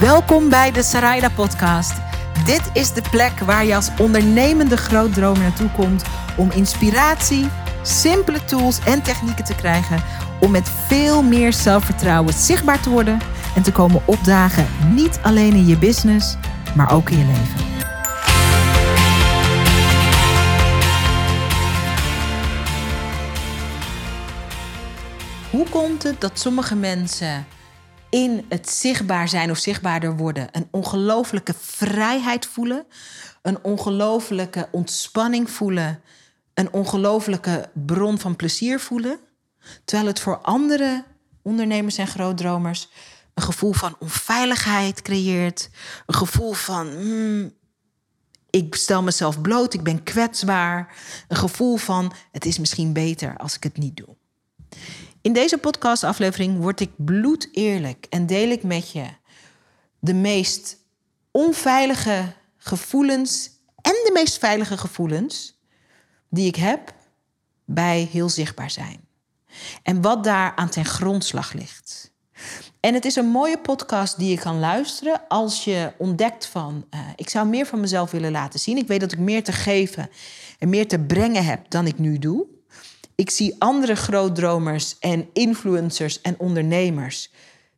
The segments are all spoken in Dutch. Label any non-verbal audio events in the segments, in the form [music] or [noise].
Welkom bij de Sarayda Podcast. Dit is de plek waar je als ondernemende grootdromer naartoe komt om inspiratie, simpele tools en technieken te krijgen om met veel meer zelfvertrouwen zichtbaar te worden en te komen opdagen, niet alleen in je business, maar ook in je leven. Hoe komt het dat sommige mensen in het zichtbaar zijn of zichtbaarder worden. Een ongelofelijke vrijheid voelen, een ongelofelijke ontspanning voelen, een ongelofelijke bron van plezier voelen, terwijl het voor andere ondernemers en grootdromers een gevoel van onveiligheid creëert, een gevoel van hmm, ik stel mezelf bloot, ik ben kwetsbaar, een gevoel van het is misschien beter als ik het niet doe. In deze podcastaflevering word ik bloed eerlijk en deel ik met je de meest onveilige gevoelens en de meest veilige gevoelens die ik heb bij heel zichtbaar zijn. En wat daar aan ten grondslag ligt. En het is een mooie podcast die je kan luisteren als je ontdekt van... Uh, ik zou meer van mezelf willen laten zien. Ik weet dat ik meer te geven en meer te brengen heb dan ik nu doe. Ik zie andere grootdromers en influencers en ondernemers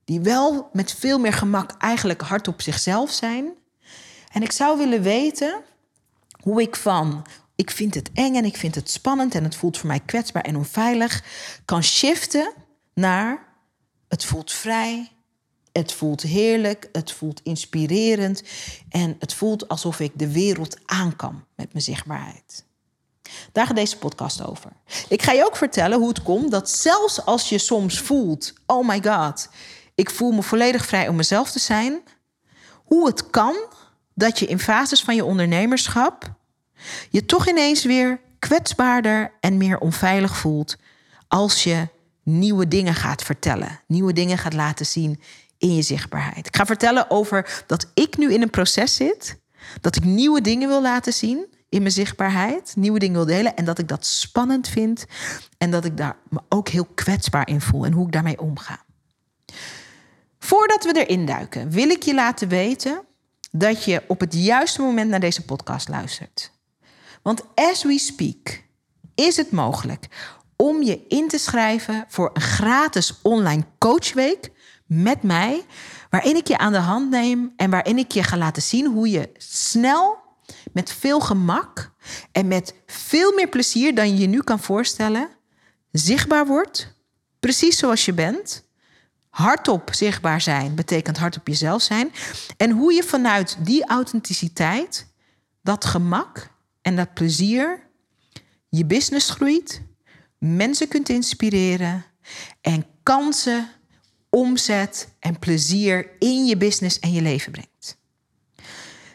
die wel met veel meer gemak eigenlijk hard op zichzelf zijn. En ik zou willen weten hoe ik van ik vind het eng en ik vind het spannend en het voelt voor mij kwetsbaar en onveilig kan shiften naar het voelt vrij, het voelt heerlijk, het voelt inspirerend en het voelt alsof ik de wereld aan kan met mijn zichtbaarheid. Daar gaat deze podcast over. Ik ga je ook vertellen hoe het komt dat zelfs als je soms voelt: oh my god, ik voel me volledig vrij om mezelf te zijn, hoe het kan dat je in fases van je ondernemerschap je toch ineens weer kwetsbaarder en meer onveilig voelt als je nieuwe dingen gaat vertellen, nieuwe dingen gaat laten zien in je zichtbaarheid. Ik ga vertellen over dat ik nu in een proces zit, dat ik nieuwe dingen wil laten zien in mijn zichtbaarheid, nieuwe dingen wil delen en dat ik dat spannend vind en dat ik daar me ook heel kwetsbaar in voel en hoe ik daarmee omga. Voordat we erin duiken, wil ik je laten weten dat je op het juiste moment naar deze podcast luistert. Want as we speak is het mogelijk om je in te schrijven voor een gratis online coachweek met mij, waarin ik je aan de hand neem en waarin ik je ga laten zien hoe je snel met veel gemak en met veel meer plezier dan je je nu kan voorstellen, zichtbaar wordt, precies zoals je bent. Hardop zichtbaar zijn betekent hard op jezelf zijn. En hoe je vanuit die authenticiteit, dat gemak en dat plezier je business groeit, mensen kunt inspireren en kansen, omzet en plezier in je business en je leven brengt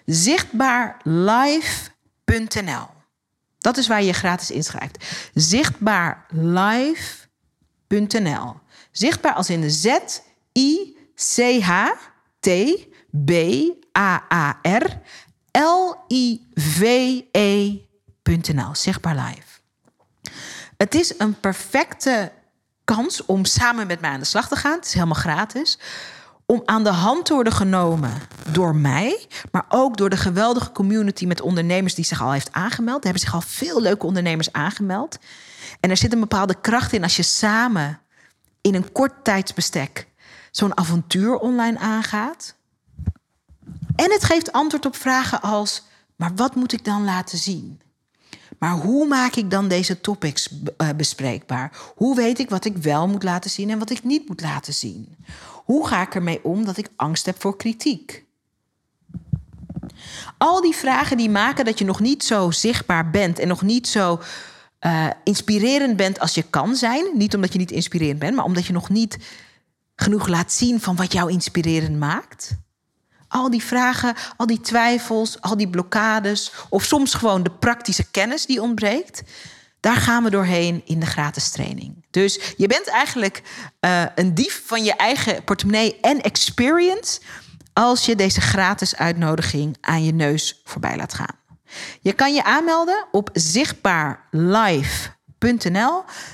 zichtbaarlive.nl. Dat is waar je gratis inschrijft. Zichtbaarlive.nl. Zichtbaar als in de Z-I-C-H-T-B-A-A-R L-I-V-E.nl. Zichtbaar live. Het is een perfecte kans om samen met mij aan de slag te gaan. Het is helemaal gratis om aan de hand te worden genomen door mij, maar ook door de geweldige community met ondernemers die zich al heeft aangemeld. Er hebben zich al veel leuke ondernemers aangemeld. En er zit een bepaalde kracht in als je samen in een kort tijdsbestek zo'n avontuur online aangaat. En het geeft antwoord op vragen als: maar wat moet ik dan laten zien? Maar hoe maak ik dan deze topics eh, bespreekbaar? Hoe weet ik wat ik wel moet laten zien en wat ik niet moet laten zien? Hoe ga ik ermee om dat ik angst heb voor kritiek? Al die vragen die maken dat je nog niet zo zichtbaar bent en nog niet zo uh, inspirerend bent als je kan zijn. Niet omdat je niet inspirerend bent, maar omdat je nog niet genoeg laat zien van wat jou inspirerend maakt. Al die vragen, al die twijfels, al die blokkades, of soms gewoon de praktische kennis die ontbreekt. Daar gaan we doorheen in de gratis training. Dus je bent eigenlijk uh, een dief van je eigen portemonnee en experience als je deze gratis uitnodiging aan je neus voorbij laat gaan. Je kan je aanmelden op zichtbaarlive.nl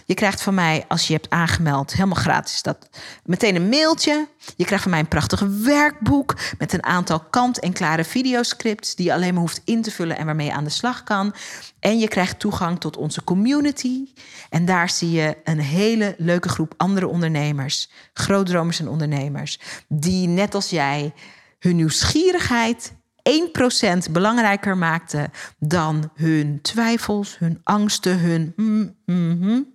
Je krijgt van mij, als je hebt aangemeld, helemaal gratis dat meteen een mailtje. Je krijgt van mij een prachtig werkboek met een aantal kant-en-klare videoscripts die je alleen maar hoeft in te vullen en waarmee je aan de slag kan. En je krijgt toegang tot onze community. En daar zie je een hele leuke groep andere ondernemers, grootdromers en ondernemers, die net als jij hun nieuwsgierigheid 1% belangrijker maakte dan hun twijfels, hun angsten, hun. Mm, mm, mm.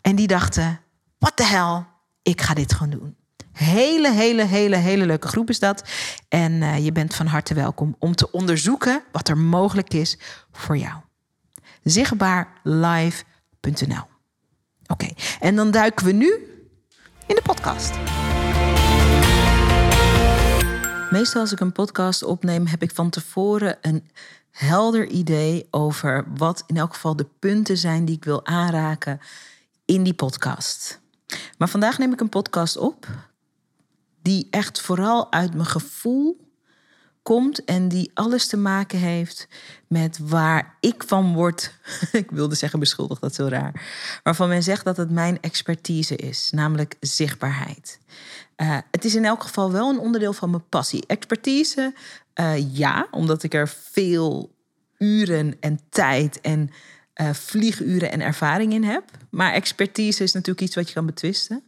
En die dachten: wat de hel, ik ga dit gewoon doen. Hele, hele, hele, hele leuke groep is dat. En uh, je bent van harte welkom om te onderzoeken wat er mogelijk is voor jou. Zichtbaarlive.nl. Oké, en dan duiken we nu in de podcast. Meestal als ik een podcast opneem, heb ik van tevoren een helder idee over wat in elk geval de punten zijn die ik wil aanraken in die podcast. Maar vandaag neem ik een podcast op die echt vooral uit mijn gevoel komt en die alles te maken heeft met waar ik van word. [laughs] ik wilde zeggen beschuldigd, dat is zo raar. Waarvan men zegt dat het mijn expertise is, namelijk zichtbaarheid. Uh, het is in elk geval wel een onderdeel van mijn passie. Expertise, uh, ja, omdat ik er veel uren en tijd en uh, vlieguren en ervaring in heb. Maar expertise is natuurlijk iets wat je kan betwisten.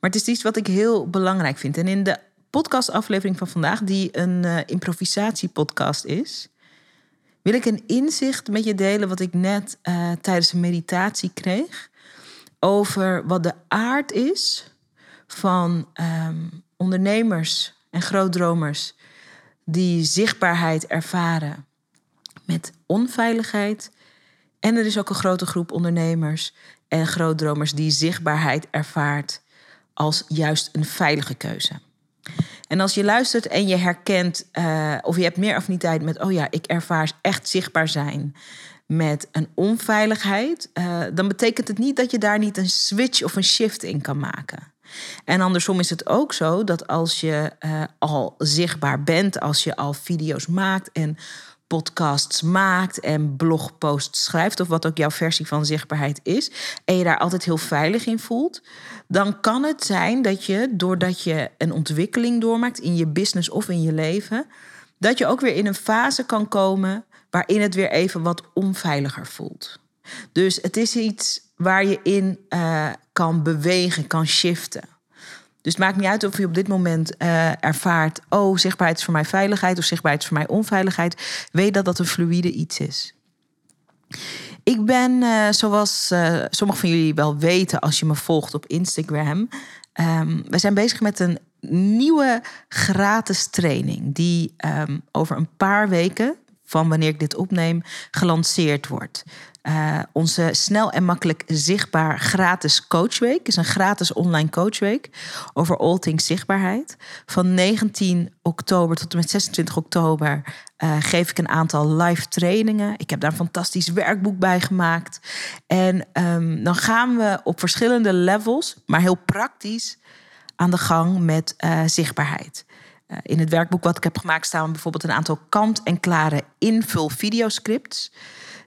Maar het is iets wat ik heel belangrijk vind. En in de podcastaflevering van vandaag, die een improvisatiepodcast is, wil ik een inzicht met je delen wat ik net tijdens een meditatie kreeg over wat de aard is van um, ondernemers en grootdromers die zichtbaarheid ervaren met onveiligheid. En er is ook een grote groep ondernemers en grootdromers die zichtbaarheid ervaart als juist een veilige keuze. En als je luistert en je herkent, uh, of je hebt meer affiniteit met, oh ja, ik ervaar echt zichtbaar zijn met een onveiligheid, uh, dan betekent het niet dat je daar niet een switch of een shift in kan maken. En andersom is het ook zo dat als je uh, al zichtbaar bent, als je al video's maakt en podcasts maakt en blogposts schrijft, of wat ook jouw versie van zichtbaarheid is, en je daar altijd heel veilig in voelt, dan kan het zijn dat je, doordat je een ontwikkeling doormaakt in je business of in je leven, dat je ook weer in een fase kan komen waarin het weer even wat onveiliger voelt. Dus het is iets waar je in uh, kan bewegen, kan shiften. Dus het maakt niet uit of je op dit moment uh, ervaart: oh, zichtbaarheid is voor mij veiligheid of zichtbaarheid is voor mij onveiligheid. Weet dat dat een fluïde iets is. Ik ben, uh, zoals uh, sommigen van jullie wel weten als je me volgt op Instagram, um, we zijn bezig met een nieuwe gratis training die um, over een paar weken van wanneer ik dit opneem gelanceerd wordt. Uh, onze snel en makkelijk zichtbaar gratis coachweek is een gratis online coachweek over all things zichtbaarheid. Van 19 oktober tot en met 26 oktober uh, geef ik een aantal live trainingen. Ik heb daar een fantastisch werkboek bij gemaakt. En um, dan gaan we op verschillende levels, maar heel praktisch, aan de gang met uh, zichtbaarheid. In het werkboek wat ik heb gemaakt staan bijvoorbeeld een aantal kant-en-klare invul videoscripts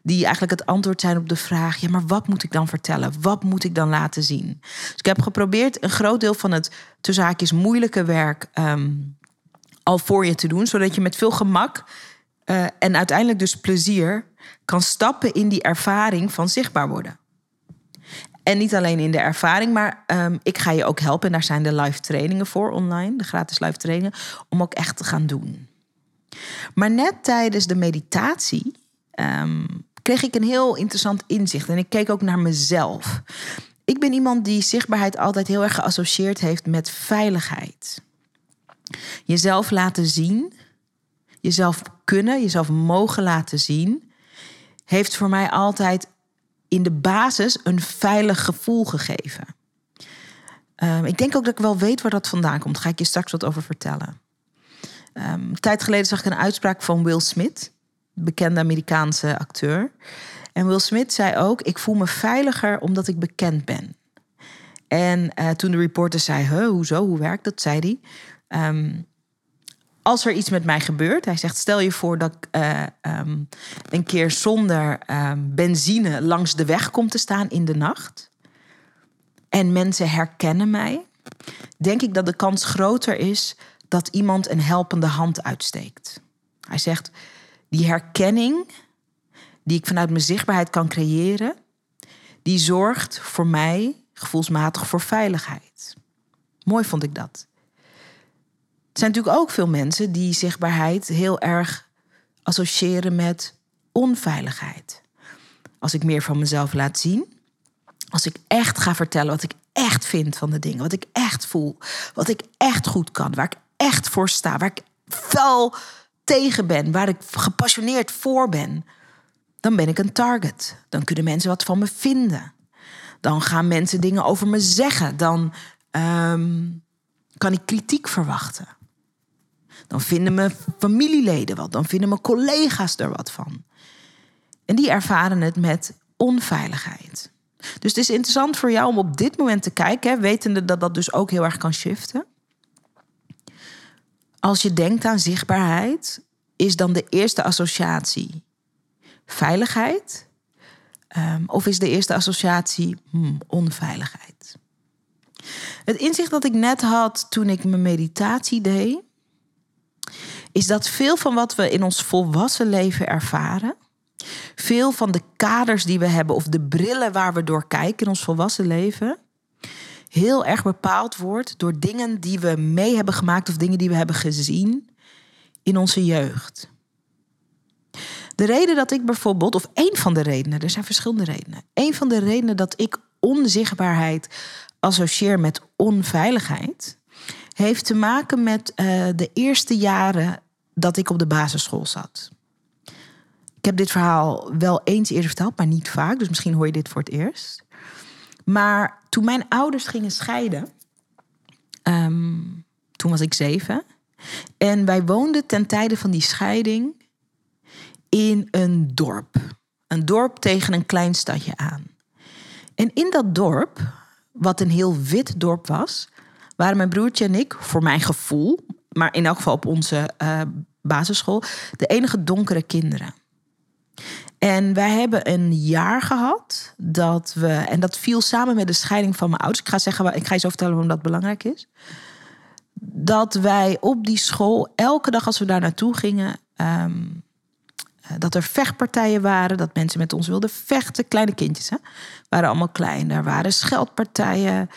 die eigenlijk het antwoord zijn op de vraag: ja, maar wat moet ik dan vertellen? Wat moet ik dan laten zien? Dus ik heb geprobeerd een groot deel van het tussen haakjes moeilijke werk um, al voor je te doen, zodat je met veel gemak uh, en uiteindelijk dus plezier kan stappen in die ervaring van zichtbaar worden. En niet alleen in de ervaring, maar um, ik ga je ook helpen. En daar zijn de live trainingen voor online, de gratis live trainingen, om ook echt te gaan doen. Maar net tijdens de meditatie um, kreeg ik een heel interessant inzicht. En ik keek ook naar mezelf. Ik ben iemand die zichtbaarheid altijd heel erg geassocieerd heeft met veiligheid. Jezelf laten zien, jezelf kunnen, jezelf mogen laten zien, heeft voor mij altijd in de basis een veilig gevoel gegeven. Um, ik denk ook dat ik wel weet waar dat vandaan komt. Ga ik je straks wat over vertellen. Um, een tijd geleden zag ik een uitspraak van Will Smith bekende Amerikaanse acteur. En Will Smith zei ook: Ik voel me veiliger omdat ik bekend ben. En uh, toen de reporter zei: Hoezo? Hoe werkt dat? zei hij. Um, als er iets met mij gebeurt, hij zegt: stel je voor dat ik eh, ehm, een keer zonder ehm, benzine langs de weg kom te staan in de nacht. En mensen herkennen mij, denk ik dat de kans groter is dat iemand een helpende hand uitsteekt. Hij zegt: die herkenning die ik vanuit mijn zichtbaarheid kan creëren, die zorgt voor mij gevoelsmatig voor veiligheid. Mooi vond ik dat. Zijn natuurlijk ook veel mensen die zichtbaarheid heel erg associëren met onveiligheid. Als ik meer van mezelf laat zien, als ik echt ga vertellen wat ik echt vind van de dingen, wat ik echt voel, wat ik echt goed kan, waar ik echt voor sta, waar ik fel tegen ben, waar ik gepassioneerd voor ben, dan ben ik een target. Dan kunnen mensen wat van me vinden. Dan gaan mensen dingen over me zeggen. Dan ehm, kan ik kritiek verwachten. Dan vinden mijn familieleden wat. Dan vinden mijn collega's er wat van. En die ervaren het met onveiligheid. Dus het is interessant voor jou om op dit moment te kijken, wetende dat dat dus ook heel erg kan shiften. Als je denkt aan zichtbaarheid, is dan de eerste associatie veiligheid? Um, of is de eerste associatie hmm, onveiligheid? Het inzicht dat ik net had toen ik mijn meditatie deed, is dat veel van wat we in ons volwassen leven ervaren, veel van de kaders die we hebben of de brillen waar we door kijken in ons volwassen leven, heel erg bepaald wordt door dingen die we mee hebben gemaakt of dingen die we hebben gezien in onze jeugd. De reden dat ik bijvoorbeeld, of één van de redenen, er zijn verschillende redenen. Een van de redenen dat ik onzichtbaarheid associeer met onveiligheid, heeft te maken met uh, de eerste jaren dat ik op de basisschool zat. Ik heb dit verhaal wel eens eerder verteld, maar niet vaak. Dus misschien hoor je dit voor het eerst. Maar toen mijn ouders gingen scheiden, um, toen was ik zeven. En wij woonden ten tijde van die scheiding in een dorp. Een dorp tegen een klein stadje aan. En in dat dorp, wat een heel wit dorp was, waren mijn broertje en ik, voor mijn gevoel, maar in elk geval op onze uh, basisschool, de enige donkere kinderen. En wij hebben een jaar gehad dat we, en dat viel samen met de scheiding van mijn ouders. Ik ga zeggen, ik ga je zo vertellen waarom dat belangrijk is. Dat wij op die school elke dag als we daar naartoe gingen, um, eh, dat er vechtpartijen waren, dat mensen met ons wilden vechten. Kleine kindjes, hè? waren allemaal klein. Er waren scheldpartijen.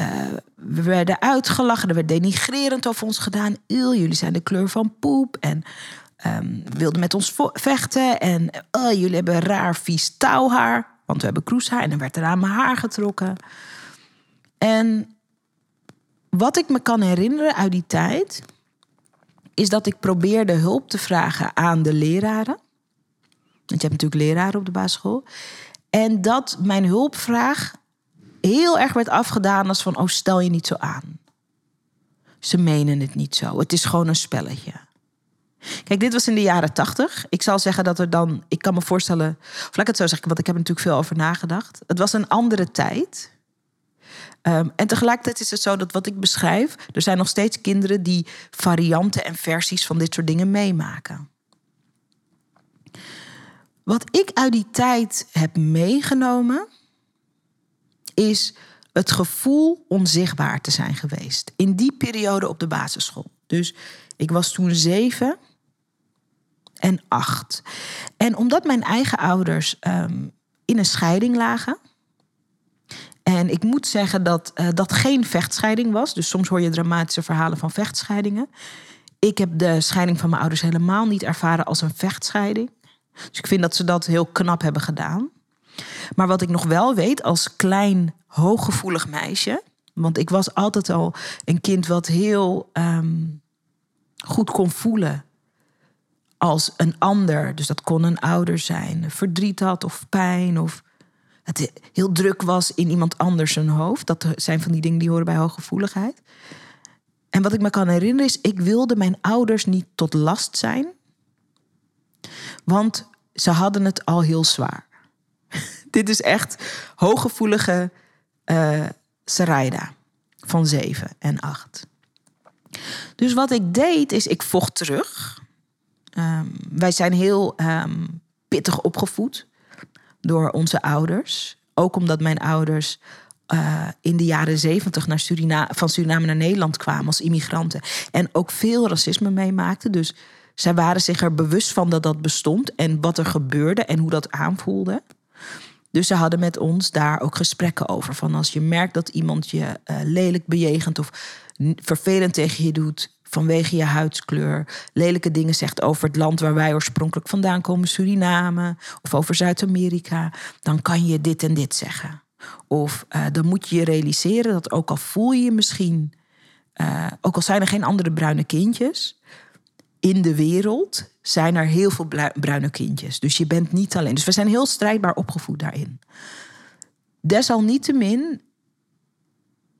Uh, we werden uitgelachen, er werd denigrerend over ons gedaan. Jullie zijn de kleur van poep. En um, wilden met ons vechten. En oh, jullie hebben raar vies touwhaar. Want we hebben kroeshaar. En dan werd er aan mijn haar getrokken. En wat ik me kan herinneren uit die tijd... is dat ik probeerde hulp te vragen aan de leraren. Want je hebt natuurlijk leraren op de basisschool. En dat mijn hulpvraag heel erg werd afgedaan als van... oh, stel je niet zo aan. Ze menen het niet zo. Het is gewoon een spelletje. Kijk, dit was in de jaren tachtig. Ik zal zeggen dat er dan... Ik kan me voorstellen... Of laat ik het zo zeggen, want ik heb er natuurlijk veel over nagedacht. Het was een andere tijd. Um, en tegelijkertijd is het zo dat wat ik beschrijf... er zijn nog steeds kinderen die varianten en versies van dit soort dingen meemaken. Wat ik uit die tijd heb meegenomen, is het gevoel onzichtbaar te zijn geweest. In die periode op de basisschool. Dus ik was toen zeven en acht. En omdat mijn eigen ouders um, in een scheiding lagen. En ik moet zeggen dat uh, dat geen vechtscheiding was. Dus soms hoor je dramatische verhalen van vechtscheidingen. Ik heb de scheiding van mijn ouders helemaal niet ervaren als een vechtscheiding. Dus ik vind dat ze dat heel knap hebben gedaan. Maar wat ik nog wel weet als klein hooggevoelig meisje. Want ik was altijd al een kind wat heel um, goed kon voelen als een ander. Dus dat kon een ouder zijn, verdriet had of pijn of het heel druk was in iemand anders zijn hoofd. Dat zijn van die dingen die horen bij hooggevoeligheid. En wat ik me kan herinneren is, ik wilde mijn ouders niet tot last zijn. Want ze hadden het al heel zwaar. Dit is echt hooggevoelige uh, Sarayda van 7 en 8. Dus wat ik deed, is ik vocht terug. Ehm, wij zijn heel ehm, pittig opgevoed door onze ouders. Ook omdat mijn ouders uh, in de jaren zeventig van Suriname naar Nederland kwamen als immigranten. En ook veel racisme meemaakten. Dus zij waren zich er bewust van dat dat bestond en wat er gebeurde en hoe dat aanvoelde. Dus ze hadden met ons daar ook gesprekken over. Van als je merkt dat iemand je uh, lelijk bejegent of vervelend tegen je doet vanwege je huidskleur, lelijke dingen zegt over het land waar wij oorspronkelijk vandaan komen, Suriname, of over Zuid-Amerika, dan kan je dit en dit zeggen. Of uh, dan moet je je realiseren dat ook al voel je je misschien, uh, ook al zijn er geen andere bruine kindjes, in de wereld zijn er heel veel bruine kindjes. Dus je bent niet alleen. Dus we zijn heel strijdbaar opgevoed daarin. Desalniettemin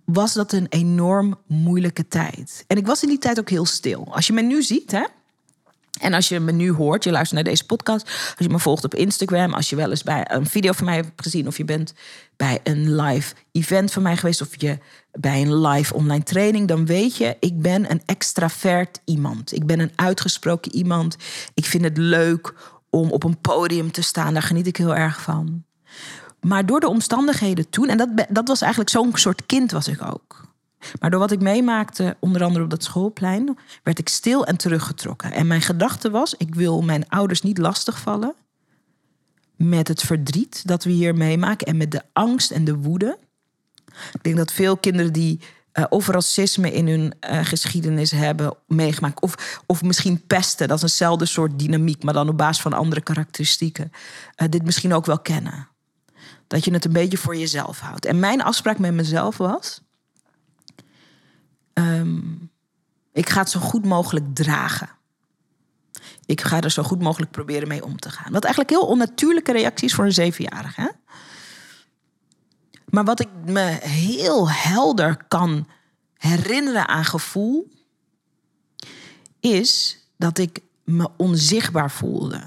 was dat een enorm moeilijke tijd. En ik was in die tijd ook heel stil. Als je me nu ziet, hè, en als je me nu hoort, je luistert naar deze podcast, als je me volgt op Instagram, als je wel eens bij een video van mij hebt gezien, of je bent bij een live event van mij geweest, of je bij een live online training, dan weet je, ik ben een extravert iemand. Ik ben een uitgesproken iemand. Ik vind het leuk om op een podium te staan, daar geniet ik heel erg van. Maar door de omstandigheden toen, en dat, dat was eigenlijk zo'n soort kind was ik ook. Maar door wat ik meemaakte, onder andere op dat schoolplein, werd ik stil en teruggetrokken. En mijn gedachte was: ik wil mijn ouders niet lastigvallen met het verdriet dat we hier meemaken en met de angst en de woede. Ik denk dat veel kinderen die uh, of racisme in hun uh, geschiedenis hebben meegemaakt, of, of misschien pesten, dat is eenzelfde soort dynamiek, maar dan op basis van andere karakteristieken, uh, dit misschien ook wel kennen. Dat je het een beetje voor jezelf houdt. En mijn afspraak met mezelf was: um, ik ga het zo goed mogelijk dragen. Ik ga er zo goed mogelijk proberen mee om te gaan. Wat eigenlijk heel onnatuurlijke reacties voor een zevenjarige. Maar wat ik me heel helder kan herinneren aan gevoel, is dat ik me onzichtbaar voelde.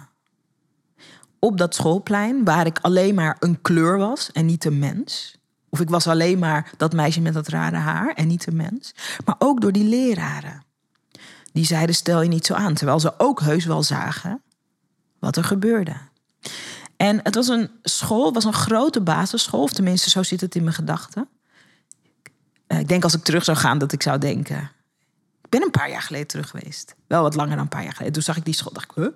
Op dat schoolplein, waar ik alleen maar een kleur was en niet een mens. Of ik was alleen maar dat meisje met dat rare haar en niet een mens. Maar ook door die leraren. Die zeiden: stel je niet zo aan. Terwijl ze ook heus wel zagen wat er gebeurde. En het was een school, was een grote basisschool. Of tenminste, zo zit het in mijn gedachten. Eh, ik denk als ik terug zou gaan, dat ik zou denken ben een paar jaar geleden terug geweest. Wel wat langer dan een paar jaar geleden. Toen zag ik die school. dacht ik, huh?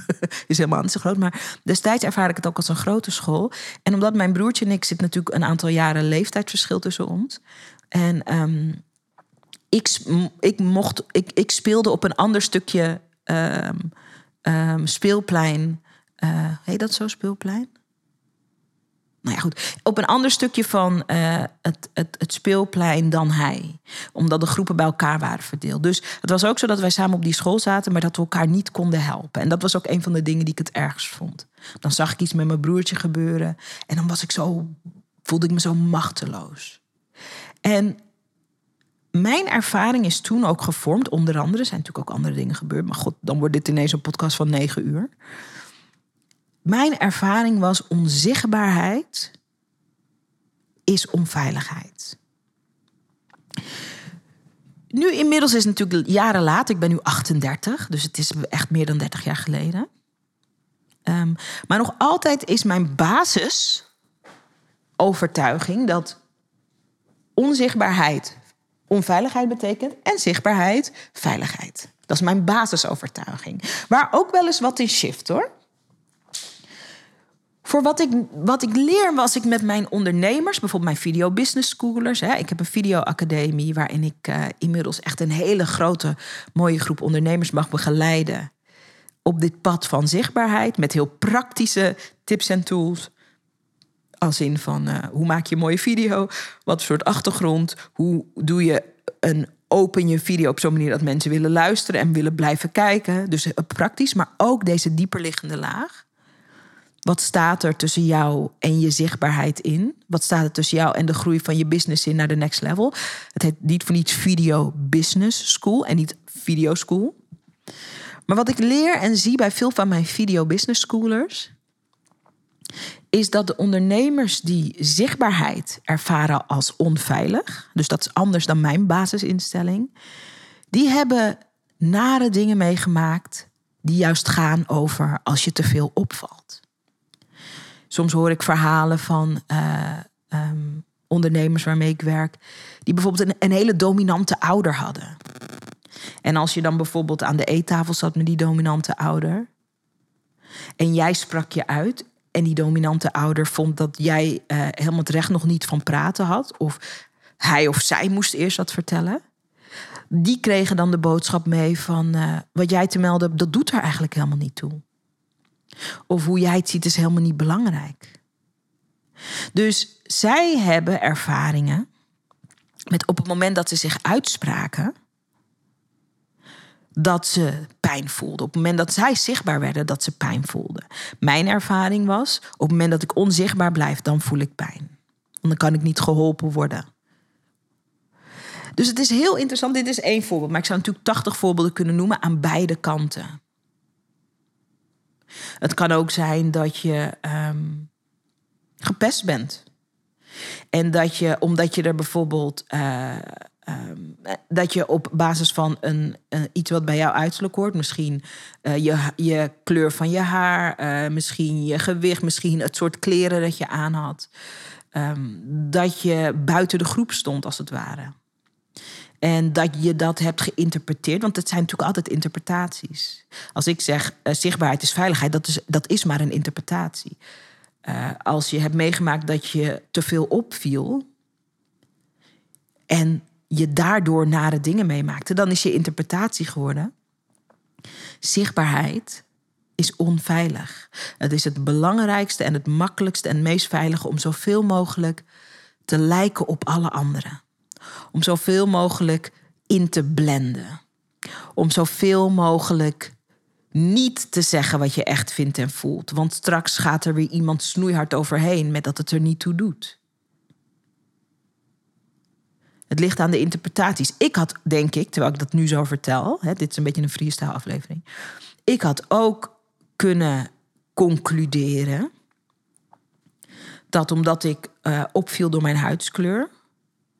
[laughs] is helemaal niet zo groot. Maar destijds ervaar ik het ook als een grote school. En omdat mijn broertje en ik zit natuurlijk een aantal jaren leeftijdsverschil tussen ons. En um, ik, ik, mocht, ik, ik speelde op een ander stukje um, um, speelplein. Uh, heet dat zo, speelplein? Nou ja, goed, op een ander stukje van uh, het, het, het, speelplein dan hij. Omdat de groepen bij elkaar waren verdeeld. Dus het was ook zo dat wij samen op die school zaten, maar dat we elkaar niet konden helpen. En dat was ook een van de dingen die ik het ergst vond. Dan zag ik iets met mijn broertje gebeuren en dan was ik zo, voelde ik me zo machteloos. En mijn ervaring is toen ook gevormd, onder andere, zijn natuurlijk ook andere dingen gebeurd, maar god, dan wordt dit ineens een podcast van negen uur. Mijn ervaring was onzichtbaarheid is onveiligheid. Nu inmiddels is het natuurlijk jaren later. Ik ben nu 38, dus het is echt meer dan 30 jaar geleden. Um, maar nog altijd is mijn basisovertuiging dat onzichtbaarheid onveiligheid betekent en zichtbaarheid veiligheid. Dat is mijn basisovertuiging. Waar ook wel eens wat in shift hoor. Voor wat ik, wat ik leer was ik met mijn ondernemers, bijvoorbeeld mijn video business schoolers. Hè. Ik heb een videoacademie waarin ik uh, inmiddels echt een hele grote, mooie groep ondernemers mag begeleiden. Op dit pad van zichtbaarheid met heel praktische tips en tools. Als in van uh, hoe maak je een mooie video? Wat soort achtergrond? Hoe doe je een open je video op zo'n manier dat mensen willen luisteren en willen blijven kijken? Dus uh, praktisch, maar ook deze dieperliggende laag. Wat staat er tussen jou en je zichtbaarheid in? Wat staat er tussen jou en de groei van je business in naar de next level? Het heet niet voor niets Video Business School en niet Video School. Maar wat ik leer en zie bij veel van mijn Video Business Schoolers, is dat de ondernemers die zichtbaarheid ervaren als onveilig, dus dat is anders dan mijn basisinstelling, die hebben nare dingen meegemaakt die juist gaan over als je te veel opvalt. Soms hoor ik verhalen van eh, ehm, ondernemers waarmee ik werk, die bijvoorbeeld een, hele dominante ouder hadden. En als je dan bijvoorbeeld aan de eettafel zat met die dominante ouder. En jij sprak je uit. En die dominante ouder vond dat jij uh, helemaal het recht nog niet van praten had. Of hij of zij moest eerst wat vertellen. Die kregen dan de boodschap mee van uh, wat jij te melden hebt, dat doet er eigenlijk helemaal niet toe. Of hoe jij het ziet is helemaal niet belangrijk. Dus zij hebben ervaringen met op het moment dat ze zich uitspraken, dat ze pijn voelden. Op het moment dat zij zichtbaar werden, dat ze pijn voelden. Mijn ervaring was, op het moment dat ik onzichtbaar blijf, dan voel ik pijn. Want dan kan ik niet geholpen worden. Dus het is heel interessant. Dit is één voorbeeld, maar ik zou natuurlijk 80 voorbeelden kunnen noemen aan beide kanten. Het kan ook zijn dat je um, gepest bent. En dat je, omdat je er bijvoorbeeld uh, Um, dat je op basis van een, iets wat bij jou uiterlijk hoort, misschien uh, je, je kleur van je haar, misschien je gewicht, misschien het soort kleren dat je aan had, um, dat je buiten de groep stond als het ware. En dat je dat hebt geïnterpreteerd, want het zijn natuurlijk altijd interpretaties. Als ik zeg uh, zichtbaarheid is veiligheid, dat is, dat is maar een interpretatie. als je hebt meegemaakt dat je te veel opviel en je daardoor nare dingen meemaakte, dan is je interpretatie geworden. Zichtbaarheid is onveilig. Het is het belangrijkste en het makkelijkste en meest veilige om zoveel mogelijk te lijken op alle anderen. Om zoveel mogelijk in te blenden. Om zoveel mogelijk niet te zeggen wat je echt vindt en voelt. Want straks gaat er weer iemand snoeihard overheen met dat het er niet toe doet. Het ligt aan de interpretaties. Ik had, denk ik, terwijl ik dat nu zo vertel, hè, dit is een beetje een freestyle aflevering. Ik had ook kunnen concluderen dat omdat ik uh, opviel door mijn huidskleur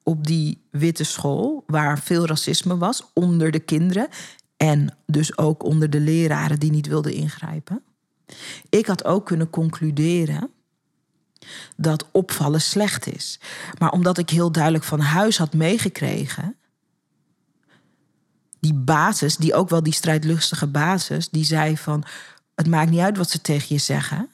op die witte school, waar veel racisme was onder de kinderen en dus ook onder de leraren die niet wilden ingrijpen. Ik had ook kunnen concluderen dat opvallen slecht is. Maar omdat ik heel duidelijk van huis had meegekregen. Die basis, die ook wel die strijdlustige basis, die zei van: Het maakt niet uit wat ze tegen je zeggen.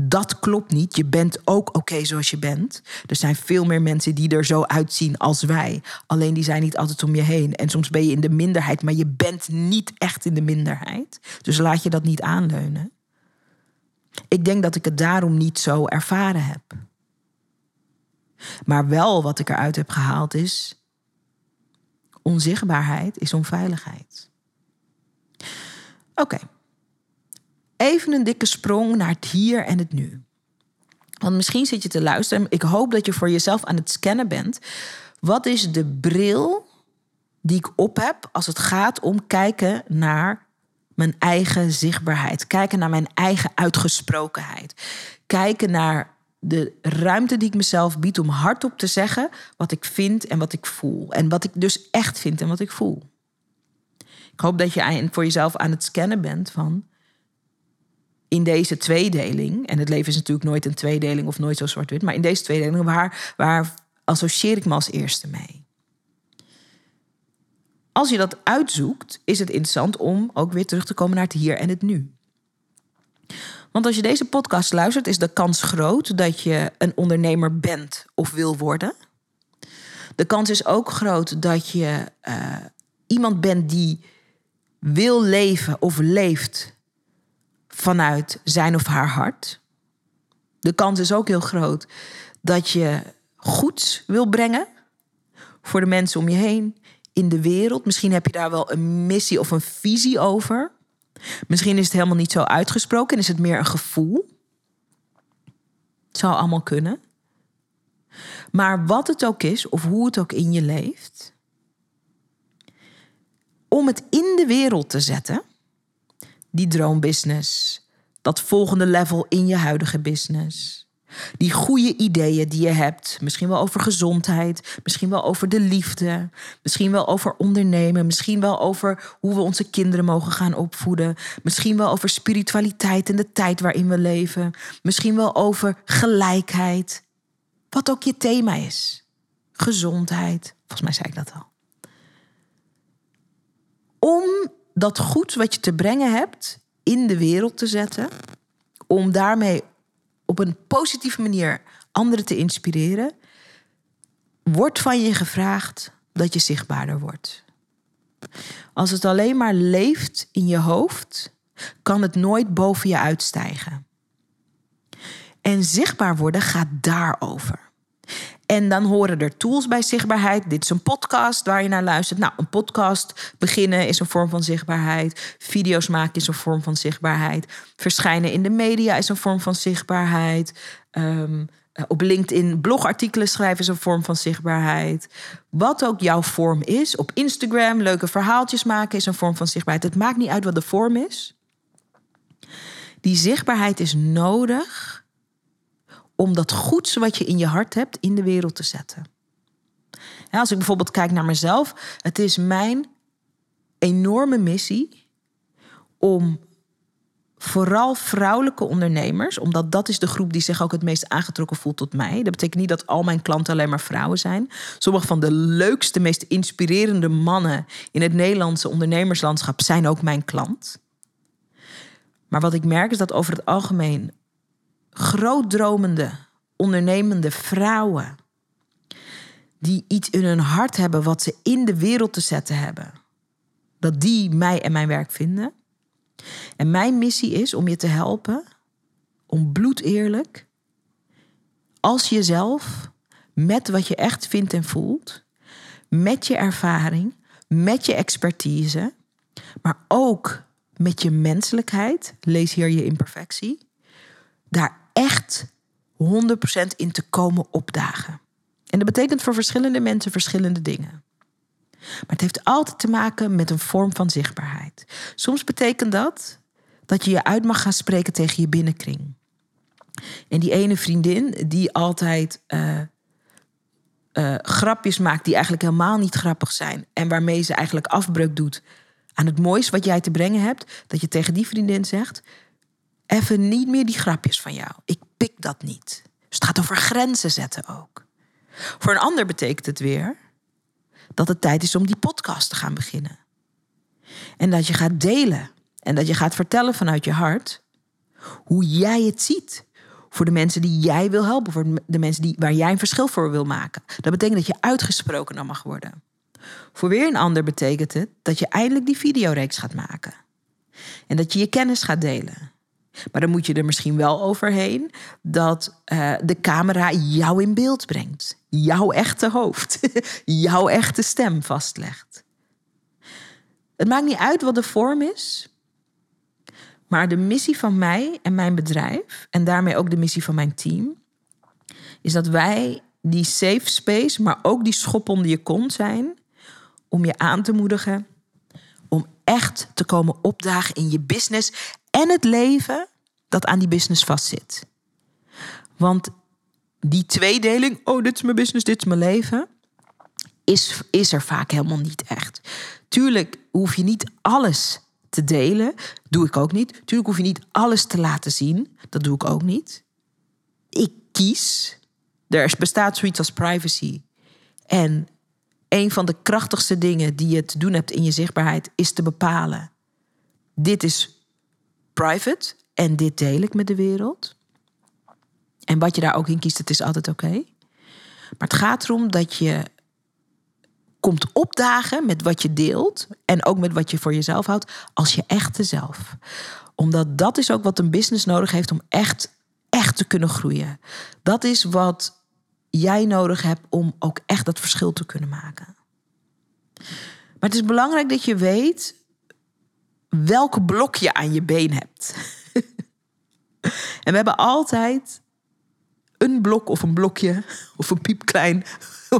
Dat klopt niet. Je bent ook oké zoals je bent. Er zijn veel meer mensen die er zo uitzien als wij. Alleen die zijn niet altijd om je heen. En soms ben je in de minderheid, maar je bent niet echt in de minderheid. Dus laat je dat niet aanleunen. Ik denk dat ik het daarom niet zo ervaren heb. Maar wel wat ik eruit heb gehaald is: onzichtbaarheid is onveiligheid. Oké. Even een dikke sprong naar het hier en het nu. Want misschien zit je te luisteren. Ik hoop dat je voor jezelf aan het scannen bent. Wat is de bril die ik op heb als het gaat om kijken naar mijn eigen zichtbaarheid. Kijken naar mijn eigen uitgesprokenheid. Kijken naar de ruimte die ik mezelf bied om hardop te zeggen wat ik vind en wat ik voel. En wat ik dus echt vind en wat ik voel. Ik hoop dat je voor jezelf aan het scannen bent van in deze tweedeling, en het leven is natuurlijk nooit een tweedeling of nooit zo zwart-wit, maar in deze tweedeling, waar, waar associeer ik me als eerste mee? als je dat uitzoekt, is het interessant om ook weer terug te komen naar het hier en het nu. Want als je deze podcast luistert, is de kans groot dat je een ondernemer bent of wil worden. De kans is ook groot dat je uh, iemand bent die wil leven of leeft vanuit zijn of haar hart. De kans is ook heel groot dat je goeds wil brengen voor de mensen om je heen in de wereld. Misschien heb je daar wel een missie of een visie over. Misschien is het helemaal niet zo uitgesproken en is het meer een gevoel. Het zou allemaal kunnen. Maar wat het ook is, of hoe het ook in je leeft, om het in de wereld te zetten, die droombusiness, dat volgende level in je huidige business, Die goede ideeën die je hebt, misschien wel over gezondheid, misschien wel over de liefde, misschien wel over ondernemen, misschien wel over hoe we onze kinderen mogen gaan opvoeden, misschien wel over spiritualiteit en de tijd waarin we leven, misschien wel over gelijkheid, wat ook je thema is. Gezondheid, volgens mij zei ik dat al. Om dat goed wat je te brengen hebt in de wereld te zetten, om daarmee op een positieve manier anderen te inspireren, wordt van je gevraagd dat je zichtbaarder wordt. Als het alleen maar leeft in je hoofd, kan het nooit boven je uitstijgen. En zichtbaar worden gaat daarover. En dan horen er tools bij zichtbaarheid. Dit is een podcast waar je naar luistert. Nou, een podcast beginnen is een vorm van zichtbaarheid. Video's maken is een vorm van zichtbaarheid. Verschijnen in de media is een vorm van zichtbaarheid. Um, op LinkedIn blogartikelen schrijven is een vorm van zichtbaarheid. Wat ook jouw vorm is. Op Instagram leuke verhaaltjes maken is een vorm van zichtbaarheid. Het maakt niet uit wat de vorm is. Die zichtbaarheid is nodig om dat goeds wat je in je hart hebt in de wereld te zetten. als ik bijvoorbeeld kijk naar mezelf, het is mijn enorme missie om vooral vrouwelijke ondernemers, omdat dat is de groep die zich ook het meest aangetrokken voelt tot mij. Dat betekent niet dat al mijn klanten alleen maar vrouwen zijn. Sommige van de leukste, meest inspirerende mannen in het Nederlandse ondernemerslandschap zijn ook mijn klant. Maar wat ik merk is dat over het algemeen grootdromende, ondernemende vrouwen. Die iets in hun hart hebben wat ze in de wereld te zetten hebben. Dat die mij en mijn werk vinden. En mijn missie is om je te helpen om bloedeerlijk, als jezelf, met wat je echt vindt en voelt, met je ervaring, met je expertise, maar ook met je menselijkheid, lees hier je imperfectie, daar echt 100% in te komen opdagen. En dat betekent voor verschillende mensen verschillende dingen. Maar het heeft altijd te maken met een vorm van zichtbaarheid. Soms betekent dat dat je je uit mag gaan spreken tegen je binnenkring. En die ene vriendin die altijd uh, uh, grapjes maakt die eigenlijk helemaal niet grappig zijn. En waarmee ze eigenlijk afbreuk doet aan het moois wat jij te brengen hebt. Dat je tegen die vriendin zegt: even niet meer die grapjes van jou. Ik pik dat niet. Dus het gaat over grenzen zetten ook. Voor een ander betekent het weer dat het tijd is om die podcast te gaan beginnen. En dat je gaat delen en dat je gaat vertellen vanuit je hart hoe jij het ziet. Voor de mensen die jij wil helpen, voor de mensen die, waar jij een verschil voor wil maken. Dat betekent dat je uitgesproken dan mag worden. Voor weer een ander betekent het dat je eindelijk die videoreeks gaat maken. En dat je je kennis gaat delen. Maar dan moet je er misschien wel overheen dat uh, de camera jou in beeld brengt. Jouw echte hoofd. [laughs] jouw echte stem vastlegt. Het maakt niet uit wat de vorm is. Maar de missie van mij en mijn bedrijf, en daarmee ook de missie van mijn team, is dat wij die safe space, maar ook die schop onder je kont zijn, om je aan te moedigen om echt te komen opdagen in je business en het leven dat aan die business vastzit. Want die tweedeling, oh, dit is mijn business, dit is mijn leven, is, is er vaak helemaal niet echt. Tuurlijk hoef je niet alles te delen, doe ik ook niet. Tuurlijk hoef je niet alles te laten zien, dat doe ik ook niet. Ik kies. Er bestaat zoiets als privacy. En een van de krachtigste dingen die je te doen hebt in je zichtbaarheid is te bepalen: dit is private en dit deel ik met de wereld. En wat je daar ook in kiest, het is altijd oké. Maar het gaat erom dat je komt opdagen met wat je deelt en ook met wat je voor jezelf houdt als je echte zelf. Omdat dat is ook wat een business nodig heeft om echt, echt te kunnen groeien. Dat is wat jij nodig hebt om ook echt dat verschil te kunnen maken. Maar het is belangrijk dat je weet welke blok je aan je been hebt. en we hebben altijd een blok of een blokje of een piepklein,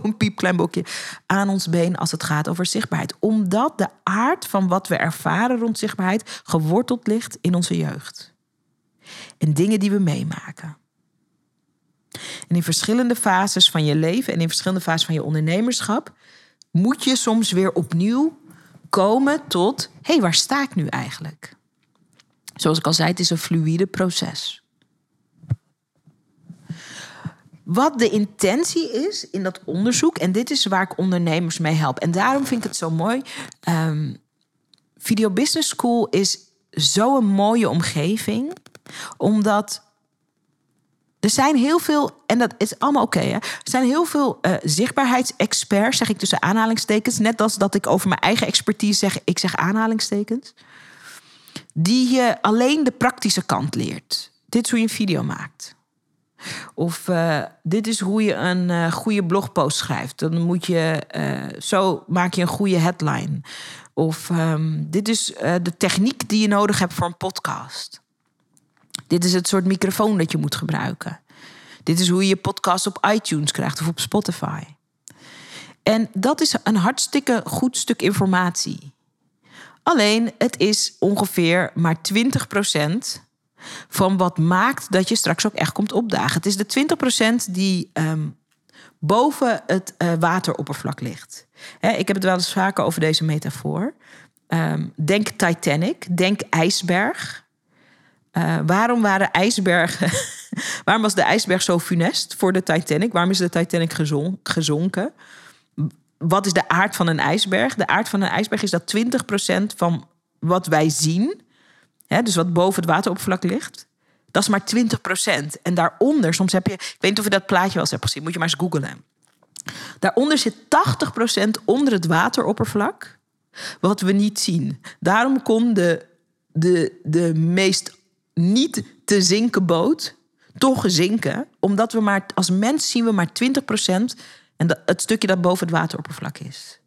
een piepklein blokje aan ons been als het gaat over zichtbaarheid. Omdat de aard van wat we ervaren rond zichtbaarheid geworteld ligt in onze jeugd. En dingen die we meemaken. En in verschillende fases van je leven en in verschillende fases van je ondernemerschap moet je soms weer opnieuw komen tot: hé, hey, waar sta ik nu eigenlijk? Zoals ik al zei, het is een fluïde proces. Wat de intentie is in dat onderzoek, en dit is waar ik ondernemers mee help. En daarom vind ik het zo mooi. Um, Video Business School is zo'n mooie omgeving, omdat er zijn heel veel, en dat is allemaal oké, er zijn heel veel uh, zichtbaarheidsexperts, zeg ik tussen aanhalingstekens, net als dat ik over mijn eigen expertise zeg, ik zeg aanhalingstekens, die je alleen de praktische kant leert. Dit is hoe je een video maakt. Of uh, dit is hoe je een uh, goede blogpost schrijft. Dan moet je zo maak je een goede headline. Of um, dit is de techniek die je nodig hebt voor een podcast. Dit is het soort microfoon dat je moet gebruiken. Dit is hoe je je podcast op iTunes krijgt of op Spotify. En dat is een hartstikke goed stuk informatie. Alleen het is ongeveer maar 20% van wat maakt dat je straks ook echt komt opdagen. Het is de 20% die um, boven het uh, wateroppervlak ligt. Ik heb het wel eens vaker over deze metafoor. Um, denk Titanic, denk ijsberg. Uh, waarom waren ijsbergen. [laughs] waarom was de ijsberg zo funest voor de Titanic? Waarom is de Titanic gezon gezonken? Wat is de aard van een ijsberg? De aard van een ijsberg is dat 20% van wat wij zien Hè, dus wat boven het wateroppervlak ligt. Dat is maar 20% En daaronder, soms heb je... Ik weet niet of je dat plaatje wel eens hebt gezien. Moet je maar eens googlen. Daaronder zit 80% onder het wateroppervlak. Wat we niet zien. Daarom kon de, de, de meest niet te zinken boot toch zinken. Omdat we maar als mens zien we maar 20% en dat, het stukje dat boven het wateroppervlak is.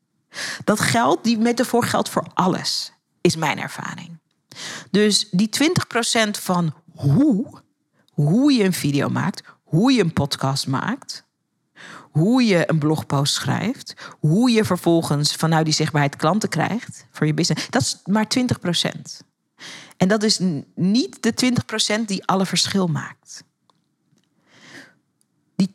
Dat geldt, die metafoor geldt voor alles, is mijn ervaring. Dus die 20% van hoe, hoe je een video maakt, hoe je een podcast maakt, hoe je een blogpost schrijft, hoe je vervolgens vanuit die zichtbaarheid klanten krijgt voor je business, dat is maar 20%. En dat is niet de 20% die alle verschil maakt. Die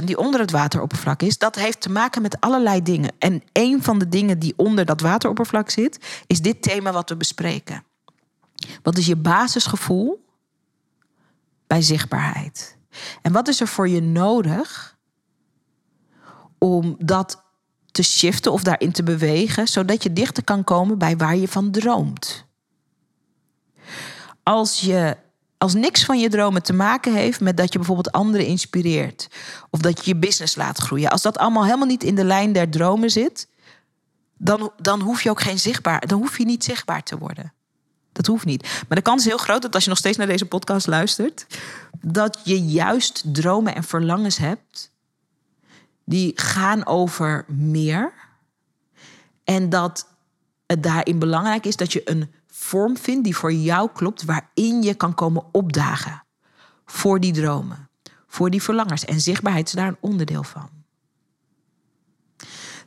80% die onder het wateroppervlak is, dat heeft te maken met allerlei dingen. En een van de dingen die onder dat wateroppervlak zit, is dit thema wat we bespreken. Wat is je basisgevoel bij zichtbaarheid? En wat is er voor je nodig om dat te shiften of daarin te bewegen, zodat je dichter kan komen bij waar je van droomt? Als je als niks van je dromen te maken heeft met dat je bijvoorbeeld anderen inspireert of dat je je business laat groeien, als dat allemaal helemaal niet in de lijn der dromen zit, dan, dan hoef je ook geen zichtbaar, dan hoef je niet zichtbaar te worden. Dat hoeft niet. Maar de kans is heel groot dat als je nog steeds naar deze podcast luistert, dat je juist dromen en verlangens hebt die gaan over meer. En dat het daarin belangrijk is dat je een vorm vindt die voor jou klopt, waarin je kan komen opdagen voor die dromen, voor die verlangers. En zichtbaarheid is daar een onderdeel van.